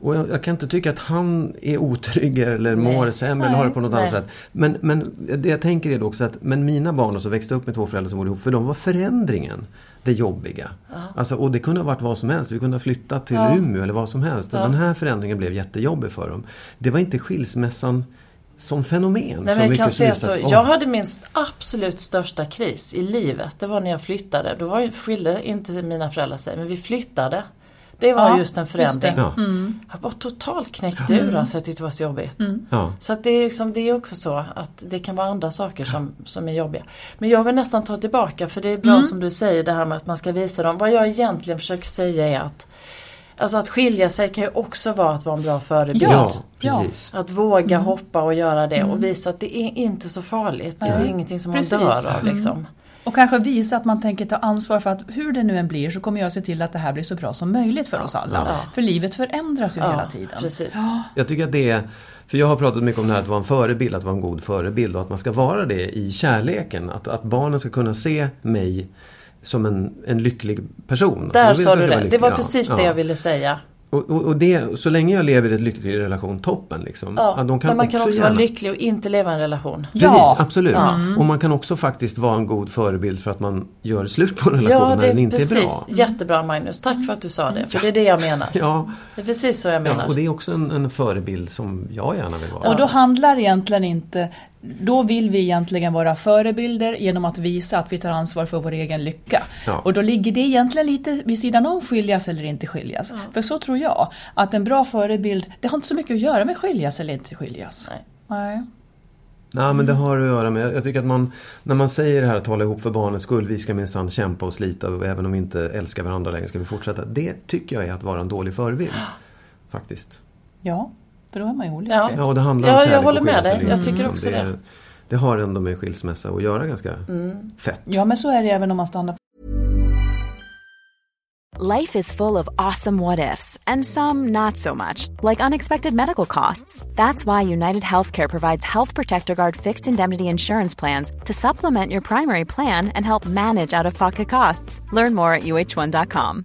S3: Och jag, jag kan inte tycka att han är otrygg eller mår
S4: Nej.
S3: sämre eller har det på något
S4: Nej.
S3: annat sätt. Men, men det jag tänker är då också att men mina barn också växte upp med två föräldrar som bor ihop. För de var förändringen det jobbiga. Alltså, och det kunde ha varit vad som helst. Vi kunde ha flyttat till
S4: Ja.
S3: Umeå eller vad som helst.
S4: Ja.
S3: Den här förändringen blev jättejobbig för dem. Det var inte skilsmässan som fenomen.
S4: Nej, kan
S3: som
S4: säga
S3: just
S4: så,
S3: att,
S4: jag hade min absolut största kris i livet, det var när jag flyttade. Då var, skilde inte mina föräldrar sig, men vi flyttade. Det var
S2: Ja,
S4: just en
S2: just
S4: förändring.
S2: det.
S3: Ja.
S4: Jag var totalt knäckt ur, alltså jag tyckte det var så jobbigt.
S3: Ja.
S4: Så att det, är liksom, det är också så att det kan vara andra saker som, som är jobbiga. Men jag vill nästan ta tillbaka för det är bra
S2: Mm.
S4: som du säger det här med att man ska visa dem. Vad jag egentligen försöker säga är att Alltså att skilja sig kan ju också vara att vara en bra förebild.
S3: Ja, precis.
S4: Att våga
S2: Mm.
S4: hoppa och göra det och visa att det är inte så farligt. Det är ingenting som man
S2: Precis.
S4: dör av
S2: Mm.
S4: liksom.
S2: Och kanske visa att man tänker ta ansvar för att hur det nu än blir så kommer jag se till att det här blir så bra som möjligt för oss alla.
S4: Ja.
S2: För livet förändras ju hela tiden.
S4: Precis.
S3: Jag tycker att det är, för jag har pratat mycket om det här att vara en förebild, att vara en god förebild och att man ska vara det i kärleken. Att, att barnen ska kunna se mig som en, en lycklig person.
S4: Där sa du det. Det var precis
S3: Ja,
S4: det
S3: ja.
S4: jag ville säga.
S3: Och, och, och det, så länge jag lever i en lycklig relation, toppen liksom.
S4: Ja,
S3: de kan
S4: men man kan också
S3: gärna-
S4: vara lycklig och inte leva i en relation.
S3: Precis,
S2: Ja.
S3: absolut. Och man kan också faktiskt vara en god förebild för att man gör slut på en relation
S4: Ja,
S3: när den
S4: är
S3: inte
S4: precis.
S3: är bra.
S4: Jättebra Magnus. Tack för att du sa det. För det är det jag menar.
S3: Ja,
S4: Det är precis så jag menar.
S3: ja, och det är också en, en förebild som jag gärna vill vara.
S2: Och då handlar egentligen inte, då vill vi egentligen vara förebilder genom att visa att vi tar ansvar för vår egen lycka.
S3: Ja.
S2: Och då ligger det egentligen lite vid sidan om skiljas eller inte skiljas. För så tror jag, att en bra förebild, det har inte så mycket att göra med skiljas eller inte skiljas.
S4: Nej.
S2: Nej.
S3: Nej men det har att göra med, jag tycker att man När man säger det här att hålla ihop för barnens skull, vi ska minsann kämpa och slita och även om vi inte älskar varandra längre ska vi fortsätta. Det tycker jag är att vara en dålig förebild. (gasps) Faktiskt.
S2: Ja, för då är man ju olycklig.
S4: Ja.
S3: Ja och det handlar
S4: Ja,
S3: om
S4: jag
S3: kärlek
S4: håller med dig. Jag tycker
S3: liksom.
S4: också det.
S3: Det har ändå med skilsmässa att göra ganska
S4: Mm.
S3: fett.
S2: Ja men så är det även om man stannar
S5: Life is full of awesome what ifs, and some not so much, like unexpected medical costs. That's why United Healthcare provides Health Protector Guard fixed indemnity insurance plans to supplement your primary plan and help manage out of pocket costs. Learn more at uh1.com.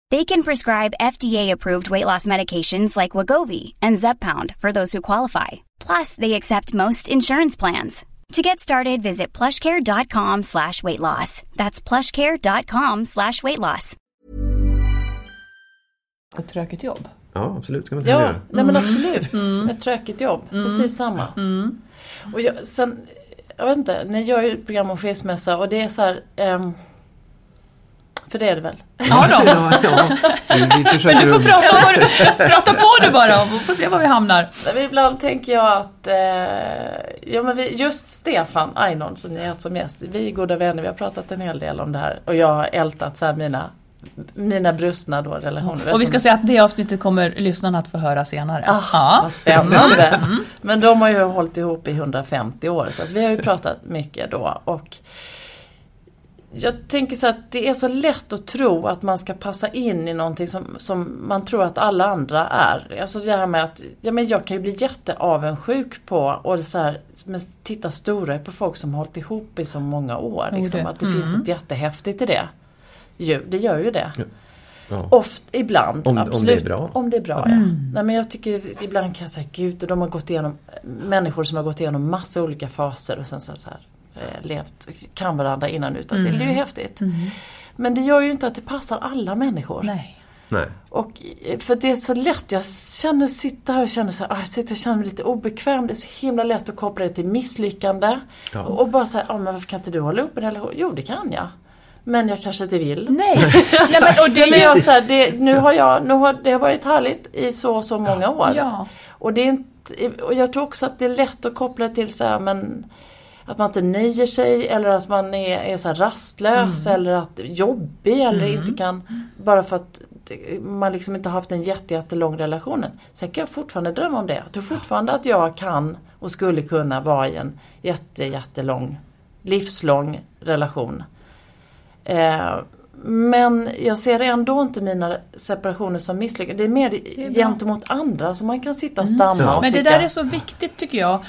S6: They can prescribe FDA-approved weight loss medications like Wagovi and Zepbound for those who qualify. Plus, they accept most insurance plans. To get started, visit plushcare.com slash weight loss. That's plushcare.com slash weight loss.
S2: ett tråkigt jobb.
S3: Ja absolut, ska man inte
S4: Ja,
S3: göra.
S4: nej men mm. absolut. Mm. Mm. Ett tråkigt jobb. Precis samma. Och jag, sen, jag vet inte, ni gör ju program om skilsmässa och det är så här, ehm, för det är det väl?
S2: Ja då. (laughs)
S3: Ja, ja. Vi, vi försöker
S2: Men du får
S3: att-
S2: prata på, du, prata på du bara och får se var vi hamnar.
S4: Ibland tänker jag att, eh, ja men vi, just Stefan Einon som ni har haft som gäst, vi är goda vänner, vi har pratat en hel del om det här och jag har ältat så här mina, mina brustna då relationer.
S2: Och vi ska säga att det avsnittet kommer lyssnarna att få höra senare.
S4: Ah,
S2: Ja.
S4: Vad spännande! Men de har ju hållit ihop i 150 år så alltså, vi har ju (laughs) pratat mycket då och jag tänker så att det är så lätt att tro att man ska passa in i någonting som, som man tror att alla andra är. Alltså det här med att, ja men jag kan ju bli jätteavundsjuk på och så här, men titta stora på folk som har hållit ihop i så många år.
S2: Jo,
S4: Liksom, att det finns något jättehäftigt i det. Ju, det gör ju det.
S3: Ja.
S4: Oft, ibland.
S3: Om- om
S4: absolut.
S3: det är bra.
S4: Om det är bra, ja. Nej, men jag tycker ibland kan jag säga, gud, och de har gått igenom, människor som har gått igenom massa olika faser och sen så, så här, eh, levt, kan varandra innan utan till. Det är ju häftigt. Men det gör ju inte att det passar alla människor.
S2: Nej.
S3: Nej.
S4: Och, eh, för det är så lätt, jag känner, sitter här och känner så här, ah, jag sitter och känner mig lite obekväm. Det är så himla lätt att koppla det till misslyckande.
S3: Ja.
S4: Och, och bara säga, ah, men varför kan inte du hålla upp en relation? Jo, det kan jag. Men jag kanske inte vill.
S2: Nej. (laughs) Nej men, och det
S4: Ja, men
S2: är
S4: jag,
S2: ju...
S4: så här, det, nu har jag, nu har, det har varit härligt i så och så många år.
S2: Ja.
S4: Och, det är inte, och jag tror också att det är lätt att koppla till så här, men att man inte nöjer sig eller att man är, är så här rastlös
S2: Mm.
S4: eller att jobbig eller inte kan bara för att det- man liksom inte har haft en jätte, jättelång relation. Sen kan jag fortfarande drömma om det. Jag tror fortfarande att jag kan och skulle kunna vara i en jätte, jättelång, livslång relation. Eh, men jag ser ändå inte mina separationer som misslyckade. Det är mer
S2: är bra.
S4: gentemot andra som man kan sitta och stamma
S3: Ja.
S4: och
S2: Men det
S4: tycka.
S2: där är så viktigt tycker jag.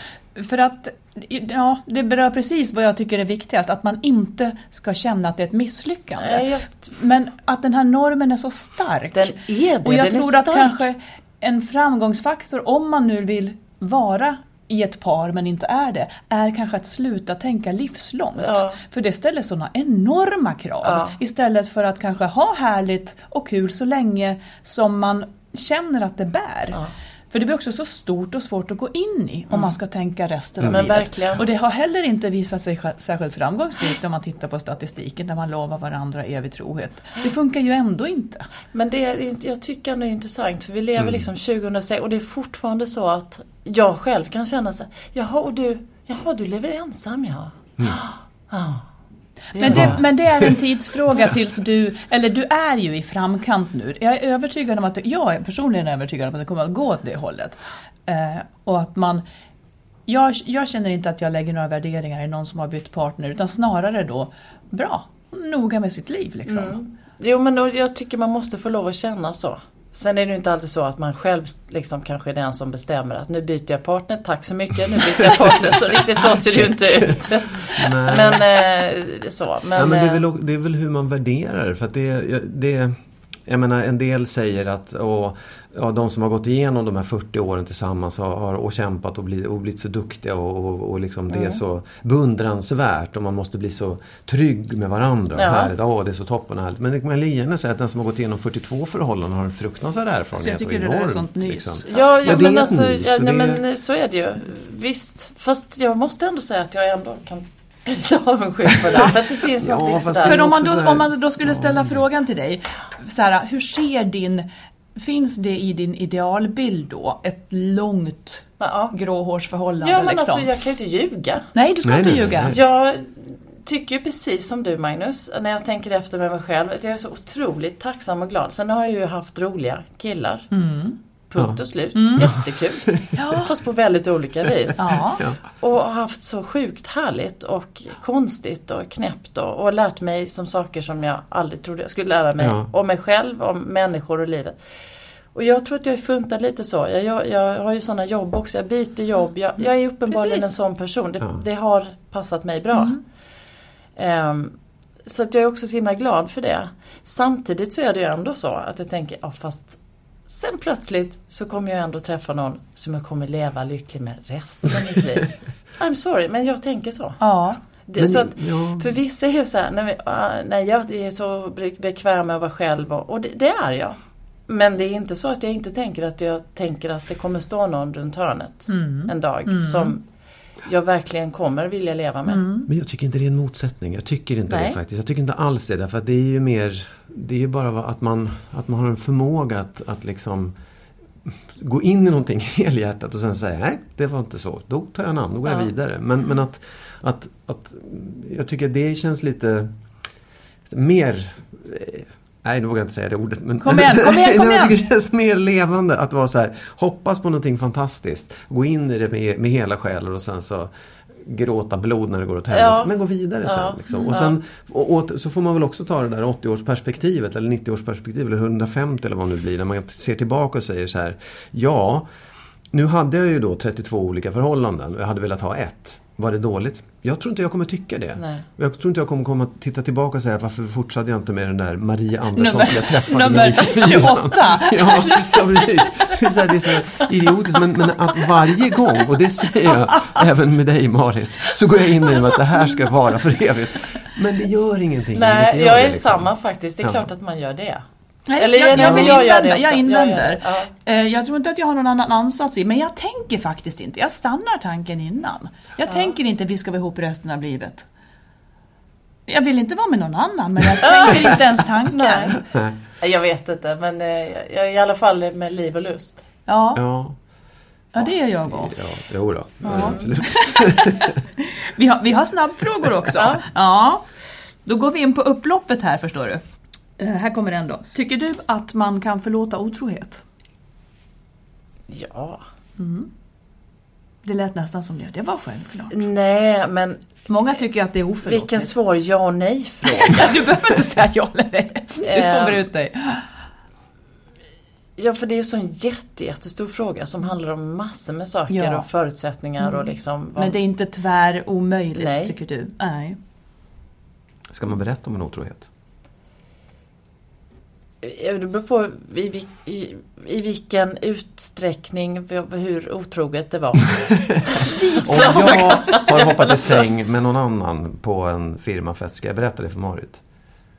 S2: För att ja, det berör precis vad jag tycker är viktigast. Att man inte ska känna att det är ett misslyckande.
S4: Nej, jag-
S2: Men att den här normen är så stark.
S4: Den är det,
S2: Och jag
S4: den är
S2: tror
S4: så
S2: att
S4: stark.
S2: kanske en framgångsfaktor, om man nu vill vara i ett par men inte är det, är kanske att sluta tänka livslångt.
S4: Ja.
S2: För det ställer sådana enorma krav.
S4: Ja.
S2: Istället för att kanske ha härligt och kul så länge som man känner att det bär.
S4: Ja.
S2: För det blir också så stort och svårt att gå in i om man ska tänka resten av
S4: Mm.
S2: Livet. Och det har heller inte visat sig särskilt framgångsrikt om man tittar på statistiken där man lovar varandra evig trohet. Det funkar ju ändå inte.
S4: Men det är, jag tycker ändå det är intressant för vi lever
S2: Mm.
S4: liksom 2006 och det är fortfarande så att jag själv kan känna så här, jaha och du, jaha du lever ensam ja. Ja.
S2: Men det, men det är en tidsfråga (laughs) tills du, eller du är ju i framkant nu. Jag är övertygad om att, jag är personligen övertygad om att det kommer att gå åt det hållet. Eh, och att man, jag, jag känner inte att jag lägger några värderingar i någon som har bytt partner utan snarare då, bra, noga med sitt liv liksom.
S4: Mm. Jo men då, jag tycker man måste få lov att känna så. Sen är det ju inte alltid så att man själv liksom kanske är den som bestämmer att nu byter jag partner, tack så mycket, nu byter jag partner. Så riktigt så ser det ju inte ut. (laughs) Men eh, så. Men,
S3: ja, men det, är
S4: eh,
S3: väl, det är väl hur man värderar. För att det, det, jag menar en del säger att åh, ja, de som har gått igenom de här 40 åren tillsammans har, har, och kämpat och, blivit, och blivit så duktiga och, och, och liksom det är
S4: Mm.
S3: så beundransvärt och man måste bli så trygg med varandra.
S4: Ja.
S3: Härligt, åh, det är så toppen och härligt. Men man gärna säga att den som har gått igenom 42 förhållanden har en fruktansvärd erfarenhet.
S2: Så jag tycker
S3: och
S2: det där är
S3: enormt,
S2: sånt nys.
S3: liksom.
S4: Ja, ja
S3: Men det
S4: men alltså,
S3: nys,
S4: ja,
S3: och
S4: nej,
S3: det
S4: men så är det ju. Visst. Fast jag måste ändå säga att jag ändå kan bli lite avundsjuk på det. För att det finns
S3: Ja,
S4: någonting
S3: fast
S4: sådär.
S2: För om man, då, om man då skulle ställa frågan till dig, så här, hur ser din, finns det i din idealbild då ett långt
S4: Ja.
S2: gråhårsförhållande?
S4: Ja men
S2: liksom?
S4: alltså jag kan ju inte ljuga.
S2: Nej, du ska
S3: Nej,
S2: inte
S3: nej,
S2: ljuga.
S3: nej.
S4: Jag tycker ju precis som du Magnus, när jag tänker efter med mig själv, att jag är så otroligt tacksam och glad. Sen har jag ju haft roliga killar. Punkt och slut. Jättekul. (laughs)
S2: Ja.
S4: Fast på väldigt olika vis.
S2: Ja.
S4: Och har haft så sjukt härligt och konstigt och knäppt och, och lärt mig som saker som jag aldrig trodde jag skulle lära mig.
S3: Ja.
S4: Om mig själv, om människor och livet. Och jag tror att jag är funtad lite så. Jag, jag, jag har ju sådana jobb också. Jag byter jobb. Jag, jag är uppenbarligen
S2: Precis.
S4: en sån person. Det,
S3: Ja.
S4: det har passat mig bra. Ehm, så att jag är också så himla glad för det. Samtidigt så är det ju ändå så att jag tänker, ja fast sen plötsligt så kommer jag ändå träffa någon som jag kommer leva lycklig med resten av mitt liv. (laughs) I'm sorry, men jag tänker så.
S2: ja.
S4: Det,
S3: Men,
S4: så att,
S3: ja.
S4: För vissa är ju så här, när vi, ah, nej jag är så be- bekväm med att vara själv och, och det, det är jag. Men det är inte så att jag inte tänker att jag tänker att det kommer stå någon runt hörnet
S2: Mm.
S4: en dag som jag verkligen kommer vilja leva med.
S3: Men jag tycker inte det är en motsättning. Jag tycker inte
S4: Nej.
S3: det faktiskt. Jag tycker inte alls det. Därför att det är ju mer Det är ju bara att man, att man har en förmåga att, att liksom Gå in i någonting (laughs) helhjärtat och sen säga nej det var inte så. Då tar jag en annan, då går jag
S4: Ja.
S3: vidare. Men, men att, att, att Jag tycker det känns lite Mer eh, Nej, nu vågar jag inte säga det ordet. Men,
S2: Kom igen, kom igen, (laughs) kom igen.
S3: det känns mer levande att vara så här, hoppas på någonting fantastiskt. Gå in i det med, med hela själen och sen så gråta blod när det går åt helvete.
S4: Ja.
S3: Men gå vidare sen.
S4: Ja.
S3: Liksom. Och,
S4: Ja.
S3: sen och, och, så får man väl också ta det där 80-årsperspektivet eller 90-årsperspektivet eller 150 eller vad det nu blir. När man ser tillbaka och säger så här. Ja, nu hade jag ju då 32 olika förhållanden och jag hade velat ha ett. Var det dåligt? Jag tror inte jag kommer tycka det.
S4: Nej.
S3: Jag tror inte jag kommer komma titta tillbaka och säga varför fortsatte jag inte med den där Maria Andersson
S2: Nummer-
S3: som jag träffade
S2: nummer
S3: 94?
S2: 28. (laughs)
S3: Ja, precis. Det är så, idiotiskt men, men att varje gång, och det säger jag även med dig Marit, så går jag in i att det här ska vara för evigt. Men det gör ingenting. det
S4: Nej,
S3: gör
S4: jag
S3: det,
S4: är
S3: liksom.
S4: samma faktiskt. Det är
S3: Ja.
S4: klart att man gör det.
S2: Nej,
S4: Eller
S2: jag, jag vill
S4: men jag också.
S2: Jag
S4: Jag
S2: invänder.
S4: det,
S2: Eh, Jag tror inte att jag har någon annan ansats i, men jag tänker faktiskt inte. Jag stannar tanken innan. Jag tänker inte vi ska vara ihop resten av livet. Jag vill inte vara med någon annan, men jag tänker (laughs) inte ens tanken.
S4: Nej. Jag vet inte men eh, jag är i alla fall med liv och lust.
S2: Ja.
S3: Ja.
S2: Ja, det är jag också.
S3: Ja, jo då.
S2: Ja.
S3: Absolut. (laughs)
S2: Vi har, vi har snabbfrågor också. ja. Då går vi in på upploppet här förstår du. Eh, här kommer en då. Tycker du att man kan förlåta otrohet?
S4: Ja.
S2: Det lät nästan som det. Det var självklart.
S4: Nej, men
S2: Många tycker att det är oförlåtligt.
S4: vilken svår ja och nej-fråga. (laughs)
S2: Du behöver inte säga ja eller nej. Du
S4: Eh.
S2: får ut dig.
S4: Ja, för det är ju så en jätte, jättestor fråga som handlar om massor med saker
S2: Ja.
S4: och förutsättningar och liksom... vad-
S2: Men det är inte tvär omöjligt
S4: Nej.
S2: tycker du? Nej.
S3: Ska man berätta om en otrohet?
S4: Ja, Det beror på i, i, i vilken utsträckning, hur otroget det var. (laughs)
S3: Om jag har hoppat i säng med någon annan på en firmafest, ska jag berätta det för Marit?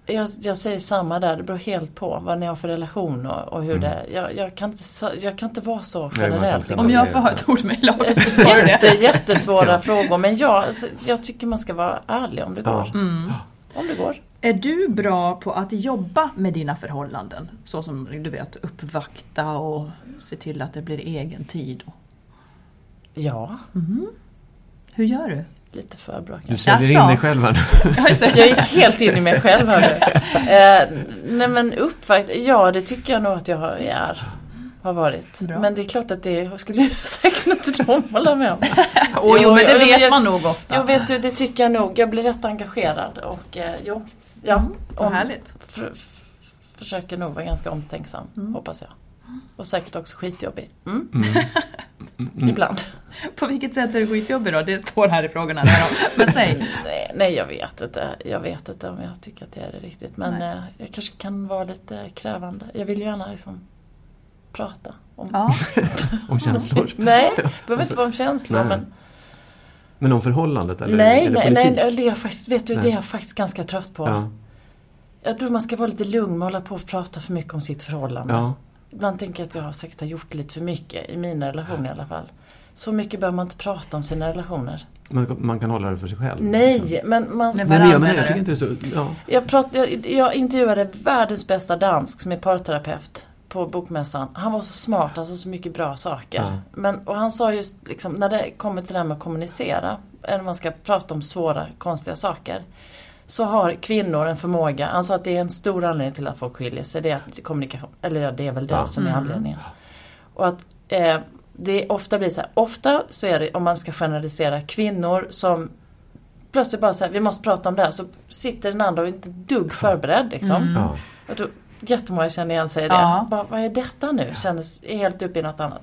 S4: Jag, jag säger samma där, det beror helt på vad ni har för relation och, och hur det jag, jag, kan inte, jag kan inte vara så generell.
S2: Om jag får ha ett ord med laget så
S4: Jätte, jättesvåra
S3: Ja.
S4: frågor men jag, alltså, jag tycker man ska vara ärlig om det går.
S3: Ja.
S4: Om det går.
S2: Är du bra på att jobba med dina förhållanden? Så som du vet uppvakta och se till att det blir egen tid.
S4: Ja,
S2: Hur gör du?
S4: lite för bra
S3: Du
S4: kanske.
S3: säljer
S2: Jaså?
S3: in dig själv här (laughs) nu.
S2: Ja, just det.
S4: Jag gick helt in i mig själv hörru. (laughs) Eh, nej men uppvakt, ja det tycker jag nog att jag har, är. Har varit.
S2: Bra.
S4: Men det är klart att det skulle (laughs) säkert inte de hålla med om.
S2: Åh, jo, men det
S4: jag-
S2: vet
S4: jag-
S2: man nog ofta.
S4: Jo vet du, det tycker jag nog. Jag blir rätt engagerad och eh, jo. Ja,
S2: Vad
S4: om-
S2: härligt.
S4: för, försöker nog vara ganska omtänksam, hoppas jag. Och säkert också skitjobbig. Mm. Ibland. (laughs)
S2: På vilket sätt är du skitjobbig då? Det står här i frågorna. Men säg. (laughs)
S4: Nej, nej, jag vet inte. Jag vet inte om jag tycker att det är det riktigt. Men
S2: Nej.
S4: eh, jag kanske kan vara lite krävande. Jag vill ju gärna liksom prata om...
S2: Ja. (laughs)
S3: Om känslor.
S4: Nej, det behöver inte vara om känslor
S3: Nej.
S4: men...
S3: Men om förhållandet eller,
S4: nej,
S3: eller
S4: nej, nej,
S3: politik?
S4: det är jag faktiskt, vet du, det
S3: Nej.
S4: är jag faktiskt ganska trött på.
S3: Ja.
S4: Jag tror man ska vara lite lugn med att hålla på och prata för mycket om sitt förhållande.
S3: Ja.
S4: Ibland tänker jag att jag har säkert har gjort lite för mycket, i mina relationer i alla fall. Så mycket behöver man inte prata om sina relationer.
S3: Man, man kan hålla det för sig själv.
S4: Nej, men man...
S2: Nej,
S3: Nej men jag,
S2: Varandra,
S3: men jag tycker inte det är så... Ja.
S4: Jag, prat, jag, jag intervjuade världens bästa dansk som är parterapeut på Bokmässan. Han var så smart, alltså så mycket bra saker.
S3: Ja.
S4: Men, och han sa just liksom, när det kommer till det här med att kommunicera, eller när man ska prata om svåra, konstiga saker. Så har kvinnor en förmåga, han sa att det är en stor anledning till att folk skiljer sig, det är att kommunikation, eller ja, det är väl det
S3: Ja.
S4: som är anledningen. Och att eh, det ofta blir så här, ofta så är det, om man ska generalisera, kvinnor som plötsligt bara säger vi måste prata om det här, så sitter den andra och är inte dugg förberedd liksom.
S3: Ja.
S4: Jag tror jättemånga känner igen sig i det.
S2: Ja.
S4: Bara, vad är detta nu? Kändes helt uppe i något annat.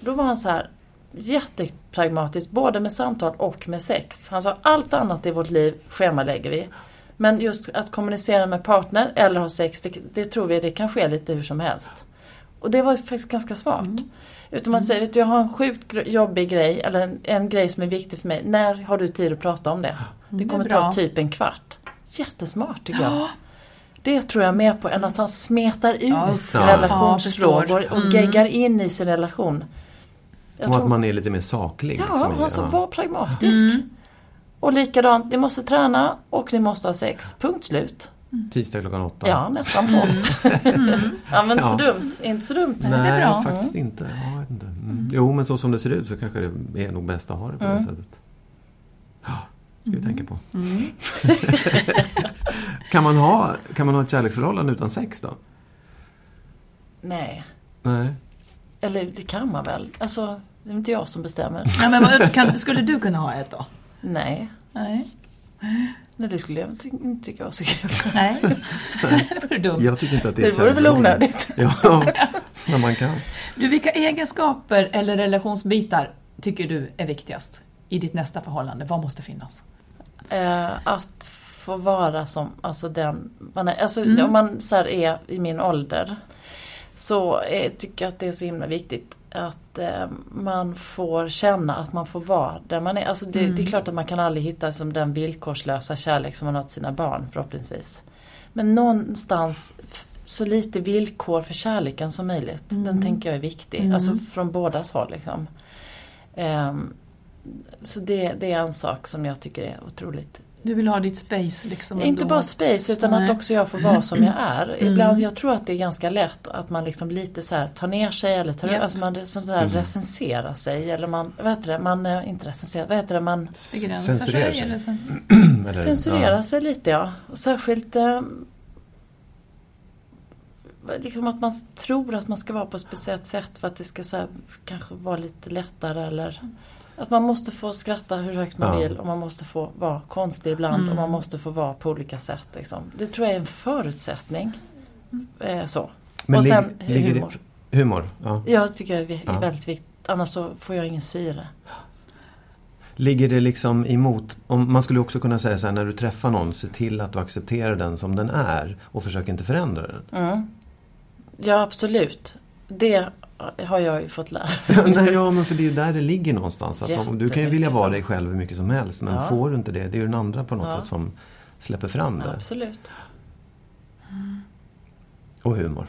S4: Då var han så här jättepragmatisk, både med samtal och med sex. Han sa allt annat i vårt liv schemalägger vi. Men just att kommunicera med partner eller ha sex, det, det tror vi det kan ske lite hur som helst. Och det var faktiskt ganska smart. Utan man säger, vet du, jag har en sjukt jobbig grej, eller en, en grej som är viktig för mig. När har du tid att prata om det? Det
S2: det
S4: kommer
S2: bra.
S4: ta typ en kvart. Jättesmart tycker jag. Det tror jag mer på än att han smetar ut
S2: Ja,
S4: relationsfrågor
S2: Ja,
S4: och geggar in i sin relation. Jag
S3: Och att
S4: tror-
S3: man är lite mer saklig.
S4: Ja,
S3: liksom,
S4: alltså
S3: Ja.
S4: var pragmatisk. Och likadant, ni måste träna och ni måste ha sex. Punkt slut.
S3: Tisdag klockan åtta.
S4: Ja, nästan på. (laughs) ja, men inte så dumt. Inte så dumt.
S2: det är
S3: Nej,
S2: bra.
S3: faktiskt inte. Ja, inte. Mm. Jo, men så som det ser ut så kanske det är nog bäst att ha det på det sättet. Ja, (gasps) ska vi tänka på. (laughs) (laughs) kan, man ha, kan man ha ett kärleksförhållande utan sex då?
S4: Nej.
S3: Nej.
S4: Eller det kan man väl. Alltså, det är inte jag som bestämmer. (laughs)
S2: Ja, men vad, kan, skulle du kunna ha ett då?
S4: Nej.
S2: Nej.
S4: Nej, det skulle jag ty- inte tycka var så kul. (laughs)
S2: Nej. (laughs) det vore dumt.
S3: Jag tycker inte att det är
S4: Det vore väl onödigt.
S3: Ja, när man kan.
S2: Du, vilka egenskaper eller relationsbitar tycker du är viktigast i ditt nästa förhållande? Vad måste finnas?
S4: Eh, att få vara som, alltså den man är. Alltså
S2: Mm.
S4: om man så här är i min ålder så eh, tycker jag att det är så himla viktigt att eh, man får känna att man får vara där man är. Alltså det,
S2: Mm.
S4: det är klart att man kan aldrig hitta som den villkorslösa kärlek som man har till sina barn förhoppningsvis. Men någonstans så lite villkor för kärleken som möjligt. Den tänker jag är viktig. Alltså från bådas håll liksom. Ehm, så det, det är en sak som jag tycker är otroligt
S2: Du vill ha ditt space liksom?
S4: Inte
S2: ändå.
S4: bara space utan
S2: Nej.
S4: att också jag får vara som jag (clears throat) är.
S2: Mm.
S4: Ibland, jag tror att det är ganska lätt att man liksom lite så här tar ner sig eller tar,
S2: Ja.
S4: alltså man som så här recenserar sig eller man, vad heter det, man, eh, inte recenserar, vad heter det, man
S2: Begränsar
S3: Censurerar
S2: sig,
S3: sig.
S2: eller sen- (clears throat)
S3: Eller,
S4: censurerar
S3: ja.
S4: sig lite ja. Och särskilt eh, liksom att man tror att man ska vara på ett speciellt sätt för att det ska så här, kanske vara lite lättare eller att man måste få skratta hur högt man
S3: Ja.
S4: vill och man måste få vara konstig ibland och man måste få vara på olika sätt. Liksom. Det tror jag är en förutsättning. Eh, så.
S3: Men
S4: och
S3: lig-
S4: sen
S3: ligger det-
S4: humor.
S3: Humor, ja.
S4: Jag tycker det är
S3: Ja.
S4: väldigt viktigt. Annars så får jag ingen syre.
S3: Ligger det liksom emot, om man skulle också kunna säga så här när du träffar någon, se till att du accepterar den som den är och försök inte förändra den.
S4: Mm. Ja absolut. Det har jag ju fått lära mig. (laughs)
S3: Nej, ja men för det är ju där det ligger någonstans. Att om, du kan ju vilja vara dig själv hur mycket som helst men
S4: Ja.
S3: får du inte det, det är ju den andra på något
S4: Ja.
S3: sätt som släpper fram det.
S4: Absolut.
S3: Och humor.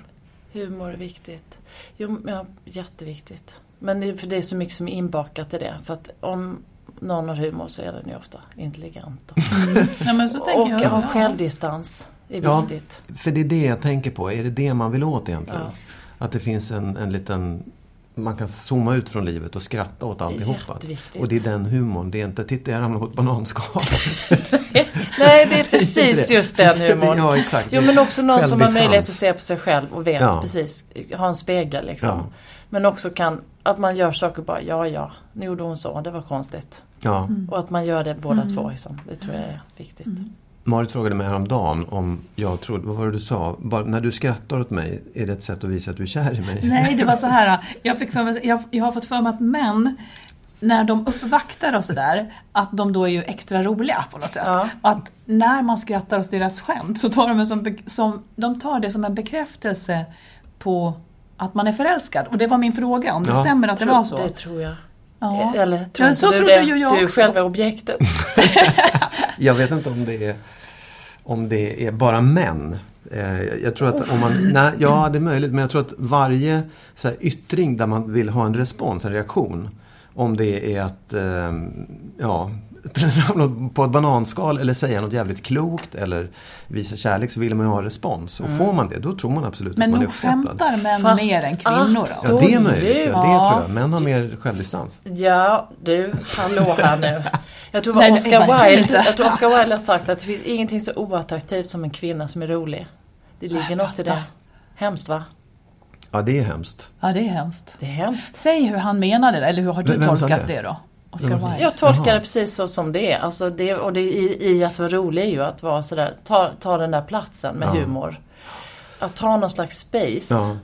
S4: Humor är viktigt. Jo, ja, jätteviktigt. Men det, för det är så mycket som är inbakat i det. För att om någon har humor så är den ju ofta intelligent. Och, (laughs)
S2: Ja, men så tänker
S4: och
S2: jag.
S4: ha
S2: Ja.
S4: självdistans är
S3: Ja.
S4: viktigt.
S3: För det är det jag tänker på, är det det man vill åt egentligen?
S4: Ja.
S3: Att det finns en, en liten man kan zooma ut från livet och skratta åt alltihopa. Och det är den humorn, det är inte titta jag ramlade på ett bananskal.
S4: Nej, (laughs) det är precis
S3: det.
S4: just den humorn.
S3: Ja, exakt.
S4: Jo men också någon som har möjlighet att se på sig själv och vet
S3: Ja.
S4: precis, ha en spegel liksom.
S3: Ja.
S4: Men också kan, att man gör saker bara, ja ja, nu gjorde hon så, det var konstigt.
S3: Ja.
S4: Och att man gör det båda
S2: Mm.
S4: två liksom. Det tror jag är viktigt.
S3: Marit frågade mig häromdagen om jag trodde, vad var det du sa? Bara, när du skrattar åt mig, är det ett sätt att visa att du är kär i mig?
S2: Nej, det var så här. (laughs) Jag, fick för mig, jag, jag har fått för mig att män, när de uppvaktar och sådär, att de då är ju extra roliga på något sätt.
S4: Ja.
S2: Att när man skrattar åt deras skämt så tar de, som, som, de tar det som en bekräftelse på att man är förälskad. Och det var min fråga, om det
S3: Ja.
S2: stämmer att det var så.
S4: Det tror jag.
S2: Ja.
S4: Eller tror
S2: Ja,
S4: inte
S2: så
S4: du
S2: trodde
S4: det?
S2: ju jag
S4: Du är
S2: också.
S4: själva objektet. (laughs)
S3: Jag vet inte om det är, om det är bara män. Eh, Jag tror att om man, nej, ja det är möjligt men jag tror att varje så här, yttring där man vill ha en respons, en reaktion. Om det är att, eh, ja, ramla på ett bananskal eller säga något jävligt klokt eller visa kärlek så vill man ju ha respons. Och får man det då tror man absolut
S2: Men
S3: att man är
S2: nog
S3: uppskattad.
S2: skämtar män
S4: Fast
S2: mer än kvinnor då?
S3: Ja det är möjligt, ja, det tror jag. Män har mer självdistans.
S4: Ja, du, hallå här nu. Jag tror,
S2: Nej,
S4: Oscar Wilde,
S2: inte.
S4: jag tror Oscar Wilde har sagt att det finns ingenting så oattraktivt som en kvinna som är rolig. Det ligger något i det. Hemskt va?
S3: Ja det är hemskt.
S2: Ja, det är hemskt.
S4: Det är hemskt.
S2: Säg hur han menade det, eller hur har du
S3: Vem-
S2: tolkat
S3: det?
S2: det då? Oscar Wilde?
S4: Jag tolkar
S3: Jaha.
S4: det precis så som det är. Alltså det, och det i, i att vara rolig är ju att vara sådär, ta, ta den där platsen med
S3: Ja.
S4: humor. Att ha någon slags space.
S3: Ja.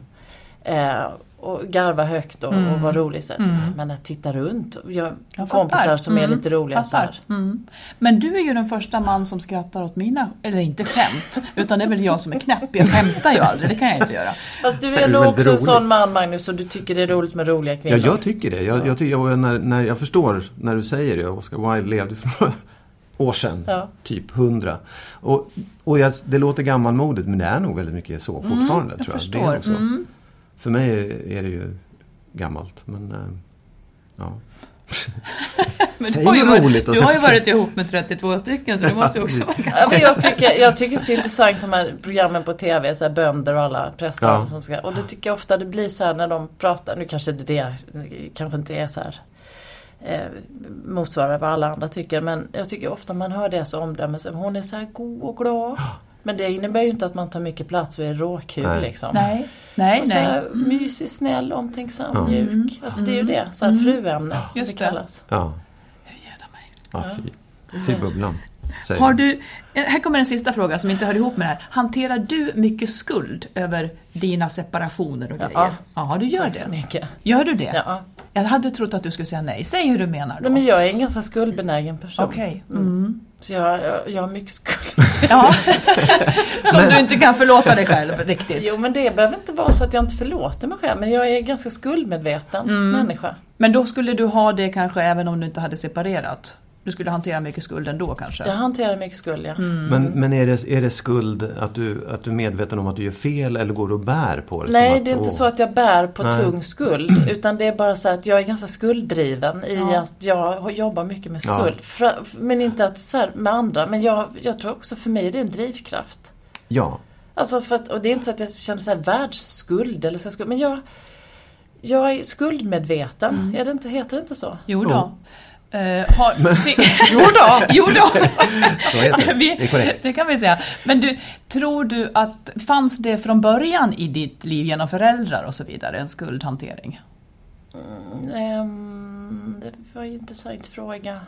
S4: Eh, och garva högt och, och vara rolig. Så. här. Men att titta runt. Jag
S2: Jag
S4: har kompisar som är
S2: Mm,
S4: lite roliga så
S2: fattar.
S4: här.
S2: Mm. Men du är ju den första man som skrattar åt mina, eller inte skämt, (laughs) utan det är väl jag som är knäpp. Jag skämtar ju aldrig, det kan jag inte göra.
S4: Fast du är
S3: är
S4: nog också en sån man Magnus och du tycker det är roligt med roliga
S3: Ja,
S4: kvinnor.
S3: jag tycker det. Jag, jag, tycker, jag, när, när jag förstår när du säger det. Oscar Wilde levde för några år sedan.
S4: Ja.
S3: Typ hundra. Och, och jag, det låter gammalmodigt men det är nog väldigt mycket så fortfarande.
S2: Mm, jag
S3: tror jag.
S2: förstår.
S3: Det är nog så.
S2: Mm.
S3: För mig är, det ju gammalt. Men eh, ja. (laughs)
S2: Men
S3: Säg
S2: du har ju
S3: något
S2: varit,
S3: roligt
S2: du har ju
S3: ska-
S2: varit ihop med 32 stycken så du måste ju också vara
S4: Ja, men jag, tycker, jag tycker det är så intressant de här programmen på TV, så här bönder och alla präster
S3: Ja.
S4: som ska, och det tycker jag ofta det blir så här när de pratar, nu kanske det, det kanske inte är så här eh, motsvarar vad alla andra tycker men jag tycker ofta man hör det så omdöme som hon är så här god och glad. Men det innebär ju inte att man tar mycket plats och är råkul
S3: Nej.
S4: liksom.
S2: Nej, nej,
S4: Och så
S2: nej.
S4: mysig, snäll, omtänksam,
S3: Ja.
S4: mjuk. Alltså det är ju det, så här fruämnet som
S2: Just
S4: det
S2: det.
S4: kallas.
S3: ja. ja fy. Se bubblan. Säger
S2: Har du, eh, här kommer en sista fråga som inte hör ihop med det här. Hanterar du mycket skuld över dina separationer och
S4: Ja.
S2: grejer? Ja, du gör
S4: Tack så
S2: det.
S4: mycket.
S2: Gör du det?
S4: Ja.
S2: Jag hade trott att du skulle säga nej. Säg hur du menar då.
S4: Nej, men jag är en ganska skuldbenägen person.
S2: Okej.
S4: Mm. Så jag, jag, jag har mycket skuld. (laughs)
S2: Ja. (laughs) Som du inte kan förlåta dig själv riktigt.
S4: Jo men det behöver inte vara så att jag inte förlåter mig själv men jag är ganska skuldmedveten
S2: Mm.
S4: människa.
S2: Men då skulle du ha det kanske även om du inte hade separerat? Du skulle hantera mycket skuld ändå kanske?
S4: Jag hanterar mycket skuld, ja.
S2: Mm.
S3: Men, men är, det, är det skuld att du, att du är medveten om att du gör fel eller går du och bär på det?
S4: Nej,
S3: att,
S4: det är inte
S3: åh,
S4: så att jag bär på
S3: Nej.
S4: tung skuld. (clears throat) Utan det är bara så att jag är ganska skulddriven i
S2: Ja.
S4: att jag jobbar mycket med
S3: Ja.
S4: skuld. Fra- Men inte att så här med andra. Men jag, jag tror också för mig är det en drivkraft.
S3: Ja,
S4: Alltså för att, och det är inte så att jag känner så här världsskuld eller så här skuld. Men jag, jag är skuldmedveten.
S2: Mm.
S4: Är det inte, heter det inte så?
S2: Jo då. Eh, har, (laughs) (laughs) jo då, jo då. (laughs)
S3: så heter det.
S2: Vi-
S3: Det är korrekt.
S2: Det kan vi säga. Men du, tror du att fanns det från början i ditt liv genom föräldrar och så vidare, en skuldhantering?
S4: Ehm, det var ju en intressant fråga.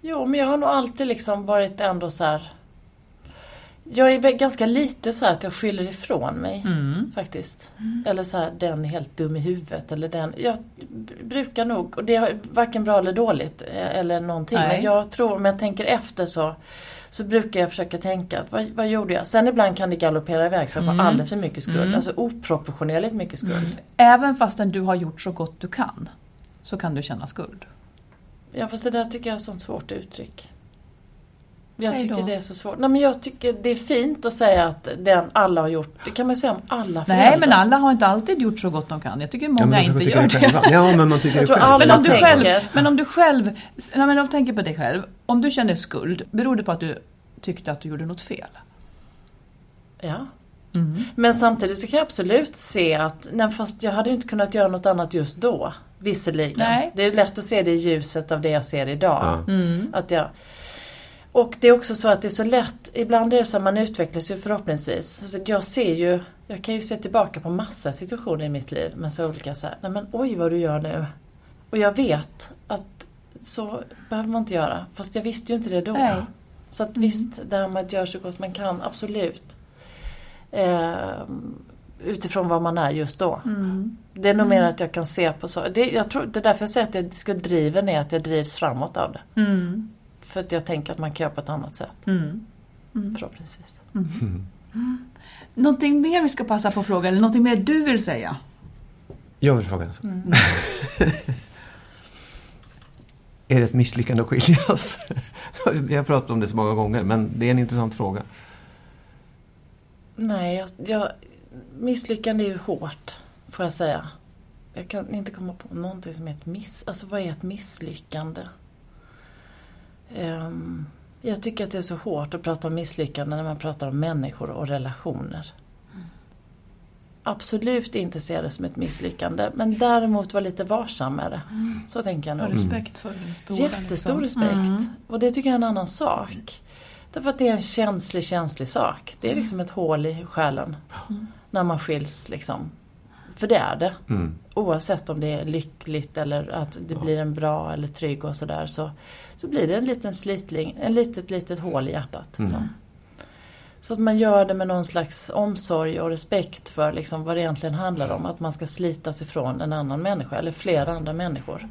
S4: Jo, men jag har nog alltid liksom varit ändå så här. Jag är ganska lite så här att jag skyller ifrån mig
S2: Mm.
S4: faktiskt. Eller så här, den är helt dum i huvudet eller den. Jag brukar nog, och det är varken bra eller dåligt eh, eller någonting.
S2: Nej.
S4: Men jag tror, om jag tänker efter så så brukar jag försöka tänka, att vad, vad gjorde jag? Sen ibland kan det galoppera iväg så jag får
S2: Mm.
S4: alldeles för mycket skuld.
S2: Mm.
S4: Alltså oproportionerligt mycket skuld.
S2: Även fastän du har gjort så gott du kan, så kan du känna skuld.
S4: Ja fast det där tycker jag är ett sånt svårt uttryck. Jag
S2: Säg
S4: tycker
S2: då.
S4: det är så svårt. Nej men jag tycker det är fint att säga att den alla har gjort. Det kan man ju säga om alla
S2: Nej,
S4: föräldrar.
S2: men alla har inte alltid gjort så gott de kan. Jag tycker
S3: ja
S2: många
S3: men
S2: inte
S3: tycker
S2: gör
S3: det
S2: det.
S3: själva. Ja, men man tycker
S4: Jag
S3: det själv.
S2: Men om, du själv, men om du själv, nej, men om du tänker på dig själv, om du känner skuld, beror det på att du tyckte att du gjorde något fel?
S4: Ja.
S2: Mm.
S4: Men samtidigt så kan jag absolut se att, nej fast jag hade inte kunnat göra något annat just då. Visserligen.
S2: Nej.
S4: Det är lätt att se det i ljuset av det jag ser idag.
S3: Ja.
S2: Mm.
S4: Att jag, och det är också så att det är så lätt, ibland är det så att man utvecklas ju förhoppningsvis. Så jag ser ju, jag kan ju se tillbaka på massa situationer i mitt liv med så olika så här, nej men oj vad du gör nu. Och jag vet att så behöver man inte göra. Fast jag visste ju inte det då.
S2: Nej.
S4: Så att visst, det här med att göra så gott man kan, absolut. Eh, utifrån vad man är just då.
S2: Mm.
S4: Det är nog mer att jag kan se på så. Det, jag tror, det är därför jag säger att jag skulddriven är att jag drivs framåt av det.
S2: Mm.
S4: För att jag tänker att man kan göra på ett annat sätt.
S2: Mm.
S4: Förhoppningsvis.
S2: Någonting mer vi ska passa på att fråga, eller någonting mer du vill säga?
S3: Jag vill fråga en sak.
S2: Mm. (laughs)
S3: Är det ett misslyckande att skiljas? Vi har pratat om det så många gånger men det är en intressant fråga.
S4: Nej, jag, jag, misslyckande är ju hårt, får jag säga. Jag kan inte komma på någonting som är ett miss... Alltså vad är ett misslyckande? Ehm, jag tycker att det är så hårt att prata om misslyckande när man pratar om människor och relationer. Absolut inte se det som ett misslyckande, men däremot vara lite varsam med det. Så tänker jag
S2: Och
S4: nog.
S2: respekt för den stora.
S4: Jättestor
S2: liksom.
S4: respekt.
S2: Mm.
S4: Och det tycker jag är en annan sak. Därför att det är en känslig, känslig sak. Det är liksom ett hål i själen. När man skiljs liksom. För det är det.
S3: Mm.
S4: Oavsett om det är lyckligt eller att det blir en bra eller trygg och sådär. Så, så blir det en liten slitling, en litet, litet hål i hjärtat. Liksom. Så att man gör det med någon slags omsorg och respekt för liksom vad det egentligen handlar om. Att man ska slitas ifrån en annan människa eller flera andra människor.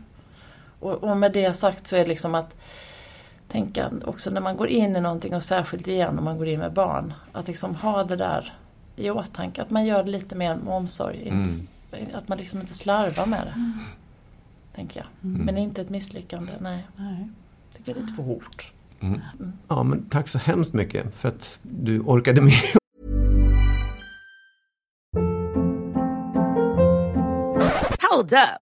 S4: Och, och med det sagt så är det liksom att tänka också när man går in i någonting och särskilt igen om man går in med barn. Att liksom ha det där i åtanke. Att man gör det lite mer med omsorg. Inte, Att man liksom inte slarvar med det. Tänker jag. Men inte ett misslyckande, nej.
S2: Nej.
S4: tycker det är lite för hårt.
S3: Ja men tack så hemskt mycket för att du orkade med
S7: Hold up.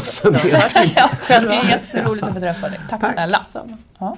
S3: Och sen
S2: ja, det är jätteroligt att få träffa dig. Tack,
S3: Tack.
S2: snälla. Ja.